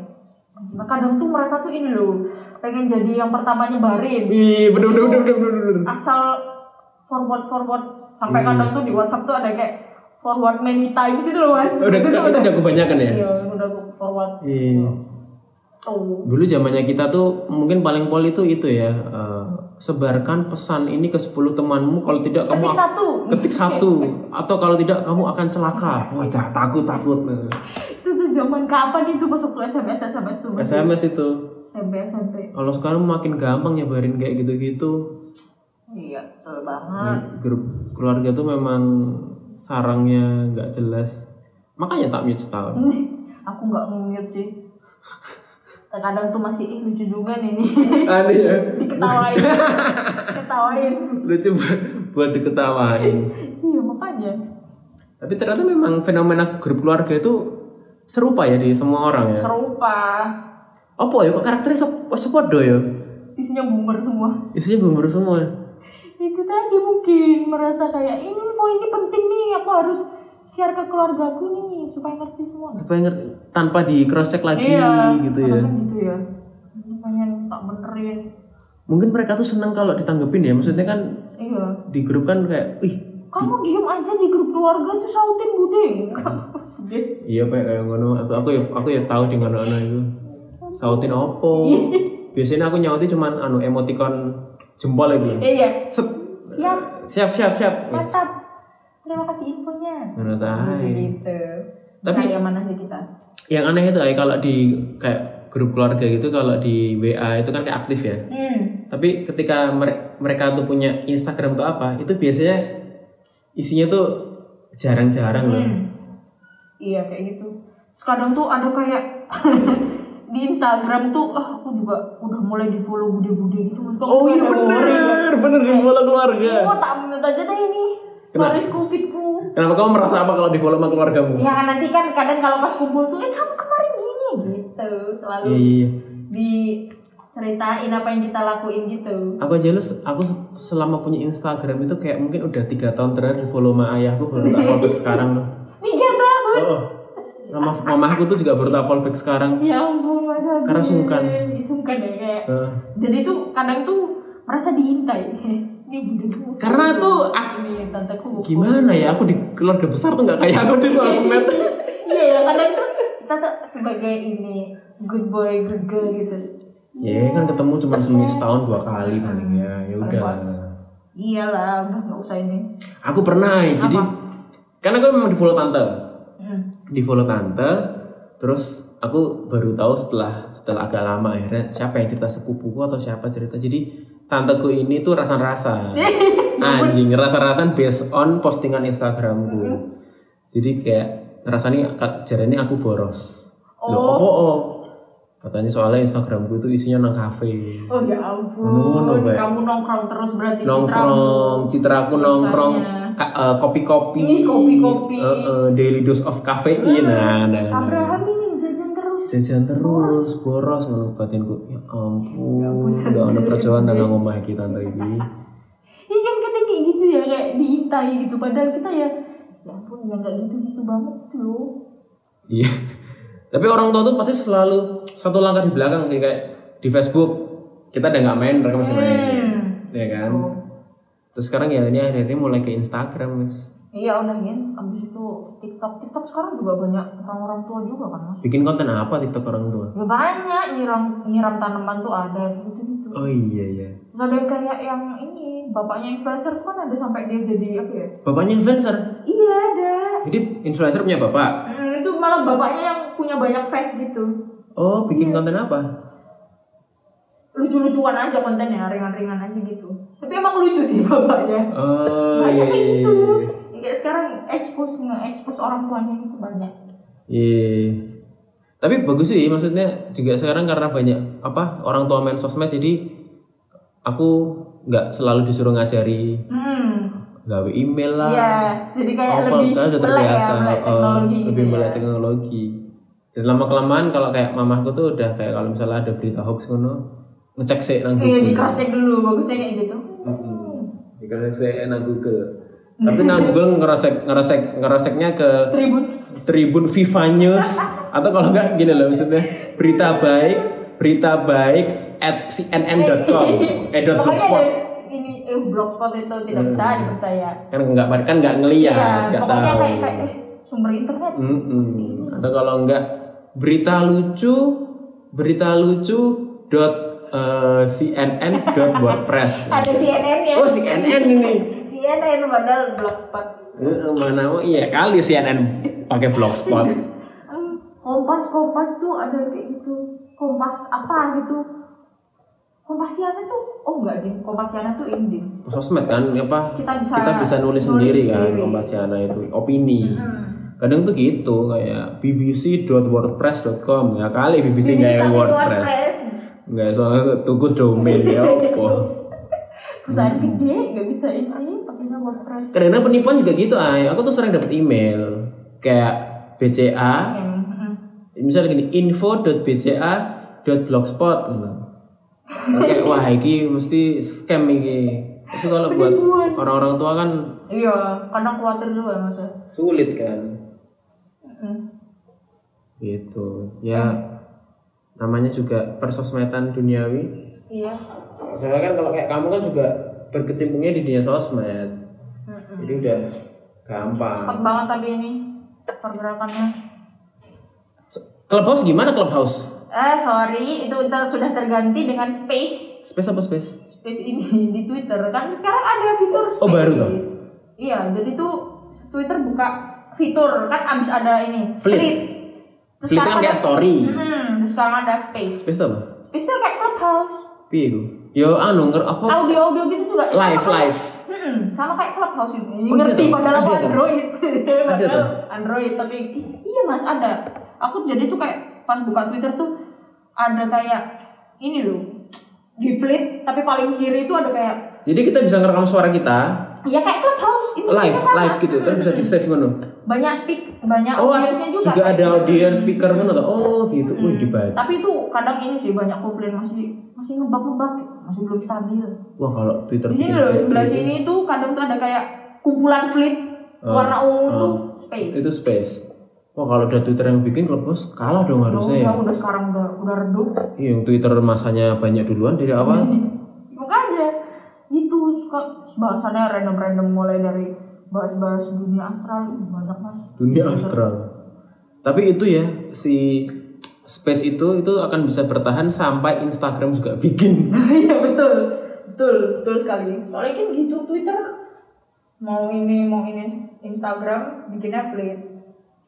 Nah, kadang tuh mereka tuh ini loh pengen jadi yang pertama nyebarin Ih, bener bener bener bener bener. asal forward forward sampai Hmm. kadang tuh di WhatsApp tuh ada kayak forward many times itu loh mas Udah itu itu tuh udah kebanyakan ya. iya udah forward Iya. Tuh Dulu zamannya kita tuh mungkin paling pol itu itu ya. eh, sebarkan pesan ini ke 10 temanmu kalau tidak kamu Ketik satu. ketik satu atau kalau tidak kamu akan celaka wajah takut takut Itu tuh zaman kapan itu masuk tuh SMS SMS tuh. masih SMS itu SMP. kalau sekarang makin gampang nyebarin kayak gitu-gitu Iya, betul banget. grup keluarga tuh memang sarangnya nggak jelas makanya tak mute setahun Aku nggak nge-mute sih. Terkadang tuh masih ih lucu juga nih nih. aneh ya Diketawain. Ketawain. lucu buat buat diketawain Iya, makanya. tapi ternyata memang fenomena grup keluarga itu serupa ya di semua orang ya Serupa. apa ya kok karakternya sep sepodo ya Isinya boomer semua. isinya bumbu semua itu tadi mungkin merasa kayak ini info ini penting nih aku harus share ke keluargaku nih supaya ngerti semua. Supaya ngerti tanpa di cross check lagi iya gitu ya. kadang-kadang gitu ya. Makanya tak benerin. Mungkin mereka tuh seneng kalau ditanggepin ya maksudnya kan iya. di grup kan kayak wih kamu diem aja di grup keluarga tuh sautin bude. Iya pak kayak ngono. Aku aku ya aku ya tahu di mana itu. Sautin opo? Biasanya aku nyautin cuman anu emoticon jempol lagi iya. Set. siap. Siap siap siap. Wes. Terima kasih infonya. Ngono tae. gitu. Tapi- Tapi mana aja kita. yang aneh itu ay kalau di kayak grup keluarga gitu kalau di WA itu kan kayak aktif ya. Hmm. Tapi ketika mere- mereka tuh punya Instagram tuh apa itu biasanya isinya tuh jarang-jarang loh. Hmm. Iya kayak gitu. Sekadang tuh ada kayak di Instagram tuh, ah aku juga udah mulai di follow bude-bude gitu. Maksudnya oh iya bener bener di bola keluarga. Oh tak menurut aja deh ini stories covidku. kenapa kamu merasa apa kalau di follow sama keluargamu Ya kan nanti kan kadang kalau pas kumpul tuh, eh kamu kemarin gini gitu. Selalu iya iya diceritain apa yang kita lakuin gitu. aku aja lu aku selama punya Instagram itu kayak mungkin udah tiga tahun terakhir di follow sama ayahku baru tak follow back sekarang loh Tiga tahun. oh mama mamaku tuh juga baru tak follow back sekarang Ya ampun masa Karena sungkan. Sungkan ya kayak. Eh, Jadi tuh kadang tuh merasa diintai. Karena tuh ini tanteku. gimana ya aku di keluarga besar tuh nggak kayak aku di sosmed Iya ya kadang tuh kita tuh sebagai ini good boy good girl gitu. ya kan ketemu cuma seminggu setahun dua kali paling ya ya udah. Iyalah udah nggak usah ini. aku pernah ya, jadi karena aku memang di follow tante Hmm. di follow tante terus aku baru tahu setelah setelah agak lama akhirnya siapa yang cerita sepupuku atau siapa cerita jadi tanteku ini tuh rasa-rasa anjing rasa-rasan based on postingan Instagramku jadi kayak ngerasani jarane aku boros Loh, Oh. oh, oh. katanya soalnya Instagramku itu isinya nang kafe Oh ya ampun. Ngono, Mbak. Kamu nongkrong terus berarti nongkrong citraku nongkrong Ceritanya. ka- eh, kopi-kopi kopi-kopi. Eh, eh, daily dose of caffeine nah, nah, nah. Jajan terus. boros. Ngono batinku ya ampun. Udah ada perjalanan dan ngomong kita tante ini Iya kan kadang kayak gitu ya kayak diintai gitu. Padahal kita ya ya ampun ya nggak gitu-gitu banget tuh loh. iya. Tapi orang tua tuh pasti selalu satu langkah di belakang sih kayak di Facebook. Kita udah nggak main mereka masih main. Hmm. ya kan? Tuh. terus sekarang ya ini akhirnya mulai ke Instagram guys Iya udah kan, abis itu TikTok, TikTok sekarang juga banyak orang-orang tua juga kan mas. bikin konten apa TikTok orang tua Ya banyak nyiram nyiram tanaman tuh ada gitu gitu. oh iya iya Terus ada kayak yang ini bapaknya influencer tuh kan ada sampai dia jadi apa ya? bapaknya influencer Iya ada. jadi influencer punya bapak Hmm, itu malah bapaknya yang punya banyak fans gitu. oh bikin konten apa Lucu-lucuan aja kontennya, ringan-ringan aja gitu. Tapi emang lucu sih bapaknya. oh Banyak iya kayak iya gitu. Iya. Kayak sekarang expose nge-expose orang tuanya gitu banyak. Iya. Tapi bagus sih, maksudnya juga sekarang karena banyak apa orang tua main sosmed, jadi aku nggak selalu disuruh ngajari Hmm. gawe email lah. Iya, jadi kayak apa, lebih karena udah melek terbiasa, ya, melek eh, teknologi gitu lebih ya. melek teknologi. Dan lama kelamaan kalau kayak mamaku tuh udah kayak kalau misalnya ada berita hoax ngono, ngecek sih nang Iya, di Google. cross check dulu, bagusnya kayak gitu. Ngecek sih nang Google. Tapi nang Google ngerasek ngerasek ngeraseknya ke Tribun. Tribun Viva News atau kalau enggak gini loh maksudnya berita baik berita baik at cnn.com eh dot blogspot ini eh blogspot itu tidak bisa dipercaya. kan enggak kan enggak ngeliat Iya, enggak pokoknya tahu kayak kayak eh, sumber internet. Mm-mm. atau kalau enggak berita lucu berita lucu dot eh, cnn.wordpress. Ada CNN ya. Oh CNN ini. CNN padahal blogspot. Eh, Mana oh iya kali CNN pakai blogspot. Hmm, Kompas Kompas tuh ada kayak gitu. Kompas apa gitu. Kompasiana tuh oh enggak deh. Kompasiana tuh ini. Sosmed kan apa? Kita bisa kita bisa nulis, nulis sendiri kan sendiri. Kompasiana itu opini. Hmm. Kadang tuh gitu kayak bbc.wordpress.com ya kali BBC nggak Tapi WordPress. Nggak soalnya tuku domain ya opo. Perusahaan gede nggak bisa ini pakainya WordPress. Karena penipuan juga gitu ay. Aku tuh sering dapat email kayak BCA Hmm. misalnya gini info.bca.blogspot gitu. Oke, wah ini mesti scam ini. Itu kalau buat orang-orang tua kan Iya, kadang khawatir juga ya mas ya. sulit kan. Hmm. Gitu. Ya namanya juga persosmedan duniawi. Iya. Soalnya kan kalau kayak kamu kan juga berkecimpungnya di dunia sosmed. Hmm. Jadi udah gampang. Cepat banget tapi ini pergerakannya. Clubhouse gimana Clubhouse? Eh sorry, itu sudah terganti dengan space Space apa space? space ini di Twitter kan sekarang ada fitur space. Oh, baru toh? Iya, jadi tuh Twitter buka fitur kan abis ada ini Fleet. Terus Fleet kan kayak story. Hmm, terus sekarang ada space. Space itu apa? Space itu kayak clubhouse. Piye itu? Yo anu nger apa? Audio audio gitu juga. Sama Live, kayak- live. Hmm, sama kayak clubhouse itu. iya Ngerti toh? padahal aku? Android. Ada Padahal? Android tapi iya mas ada. Aku jadi tuh kayak pas buka Twitter tuh ada kayak ini loh di fleet tapi paling kiri itu ada kayak Jadi kita bisa ngerekam suara kita ya kayak clubhouse itu live, bisa sama. live gitu, kan bisa di save ngono. banyak speak banyak Oh, audiensnya juga juga ada gitu. audience speaker ngono. Oh, gitu. Wih, dibaca. tapi itu kadang ini sih banyak komplain masih masih ngebak ngebak gitu. masih belum stabil Wah, kalau Twitter di sini loh sebelah gitu, sini tuh kadang tuh ada kayak kumpulan fleet Oh, warna ungu oh. itu space Itu space. Wah, kalau udah Twitter yang bikin Clubhouse kalah dong harusnya ya. udah, udah sekarang udah udah redup Iya, yang Twitter masanya banyak duluan dari awal. suka bahasannya random-random mulai dari bahas-bahas dunia astral banyak mas Dunia astral. Tapi itu ya si space itu itu akan bisa bertahan sampai Instagram juga bikin. iya betul betul betul sekali soalnya kan gitu Twitter mau ini mau ini Instagram bikinnya fleet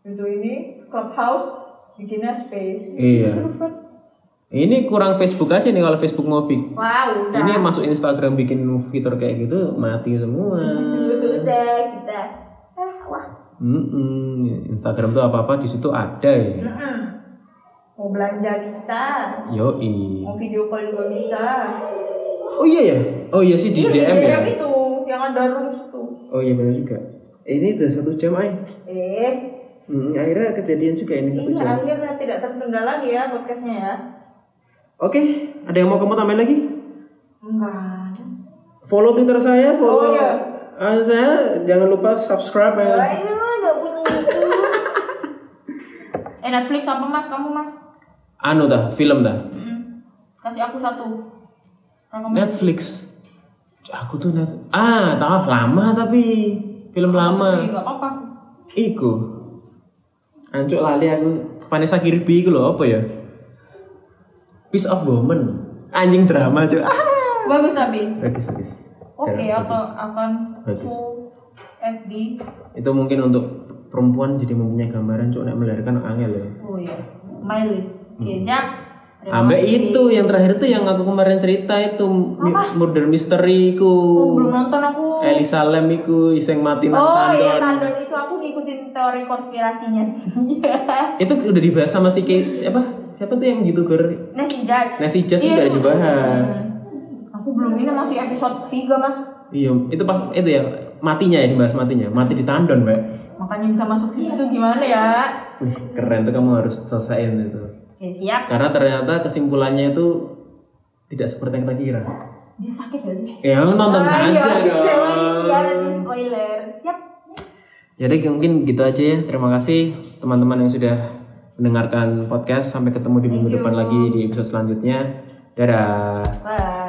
itu ini Clubhouse bikinnya space Iya. Terus kan, Ini kurang Facebook aja nih kalau Facebook mau bikin. wow udah Ini masuk Instagram bikin fitur kayak gitu mati semua. udah kita ah wah Mm-mm. Instagram tuh apa-apa di situ ada ya. Mm-mm. mau belanja bisa Yoi. mau video call juga bisa Oh iya ya. Oh iya sih di Iya, DM di ya. DM itu yang ada rooms tuh Oh iya benar juga. Ini udah satu jam ay. eh Hmm, akhirnya kejadian juga ini satu iya jam. akhirnya tidak tertunda lagi ya podcastnya ya Oke, ada yang mau kamu tambahin lagi? enggak Follow Twitter saya, follow Oh, iya. Ah, saya. Jangan lupa subscribe ya. Ayo, nggak punya itu. eh Netflix apa mas? Kamu mas? Anu dah, film dah. Mm. Kasih aku satu. Rekomendasi. Netflix. Aku tuh net. Ah, tahu lama tapi film lama. Iya, nggak apa-apa. Iku. Ancuk lali aku. Vanessa Kirby iku lho apa ya? Piece of Woman. Anjing drama cuy. Ah. Bagus tapi. Bagus bagus. Oke, Bagus. aku akan Bagus. FD. Itu mungkin untuk perempuan jadi mempunyai gambaran cuk nek melahirkan angel ya. Oh iya, my list. Terima Ambek kasih. itu yang terakhir tuh yang aku kemarin cerita itu mi- murder mystery ku. Oh, belum nonton aku. Elisa Lam iku iseng mati nang Oh tandon. iya, tandon itu aku ngikutin teori konspirasinya sih. Itu udah dibahas sama si Ke- siapa? Siapa tuh yang youtuber? Nancy Judge. Nancy Judge Iya, juga itu. dibahas. Aku belum ini masih episode 3 mas. Iya, itu pas itu ya matinya ya dibahas matinya. Mati di tandon, Mbak. Makanya bisa masuk situ tuh gimana ya? Wih, keren tuh kamu harus selesaiin itu. Oke siap. Karena ternyata kesimpulannya itu tidak seperti yang kita kira. Dia sakit gak sih? Ya, nonton Ah, saja iya, dong. iya, nanti spoiler. Siap. Jadi mungkin gitu aja ya. Terima kasih teman-teman yang sudah mendengarkan podcast. Sampai ketemu di minggu depan lagi di episode selanjutnya. Dadah. Bye.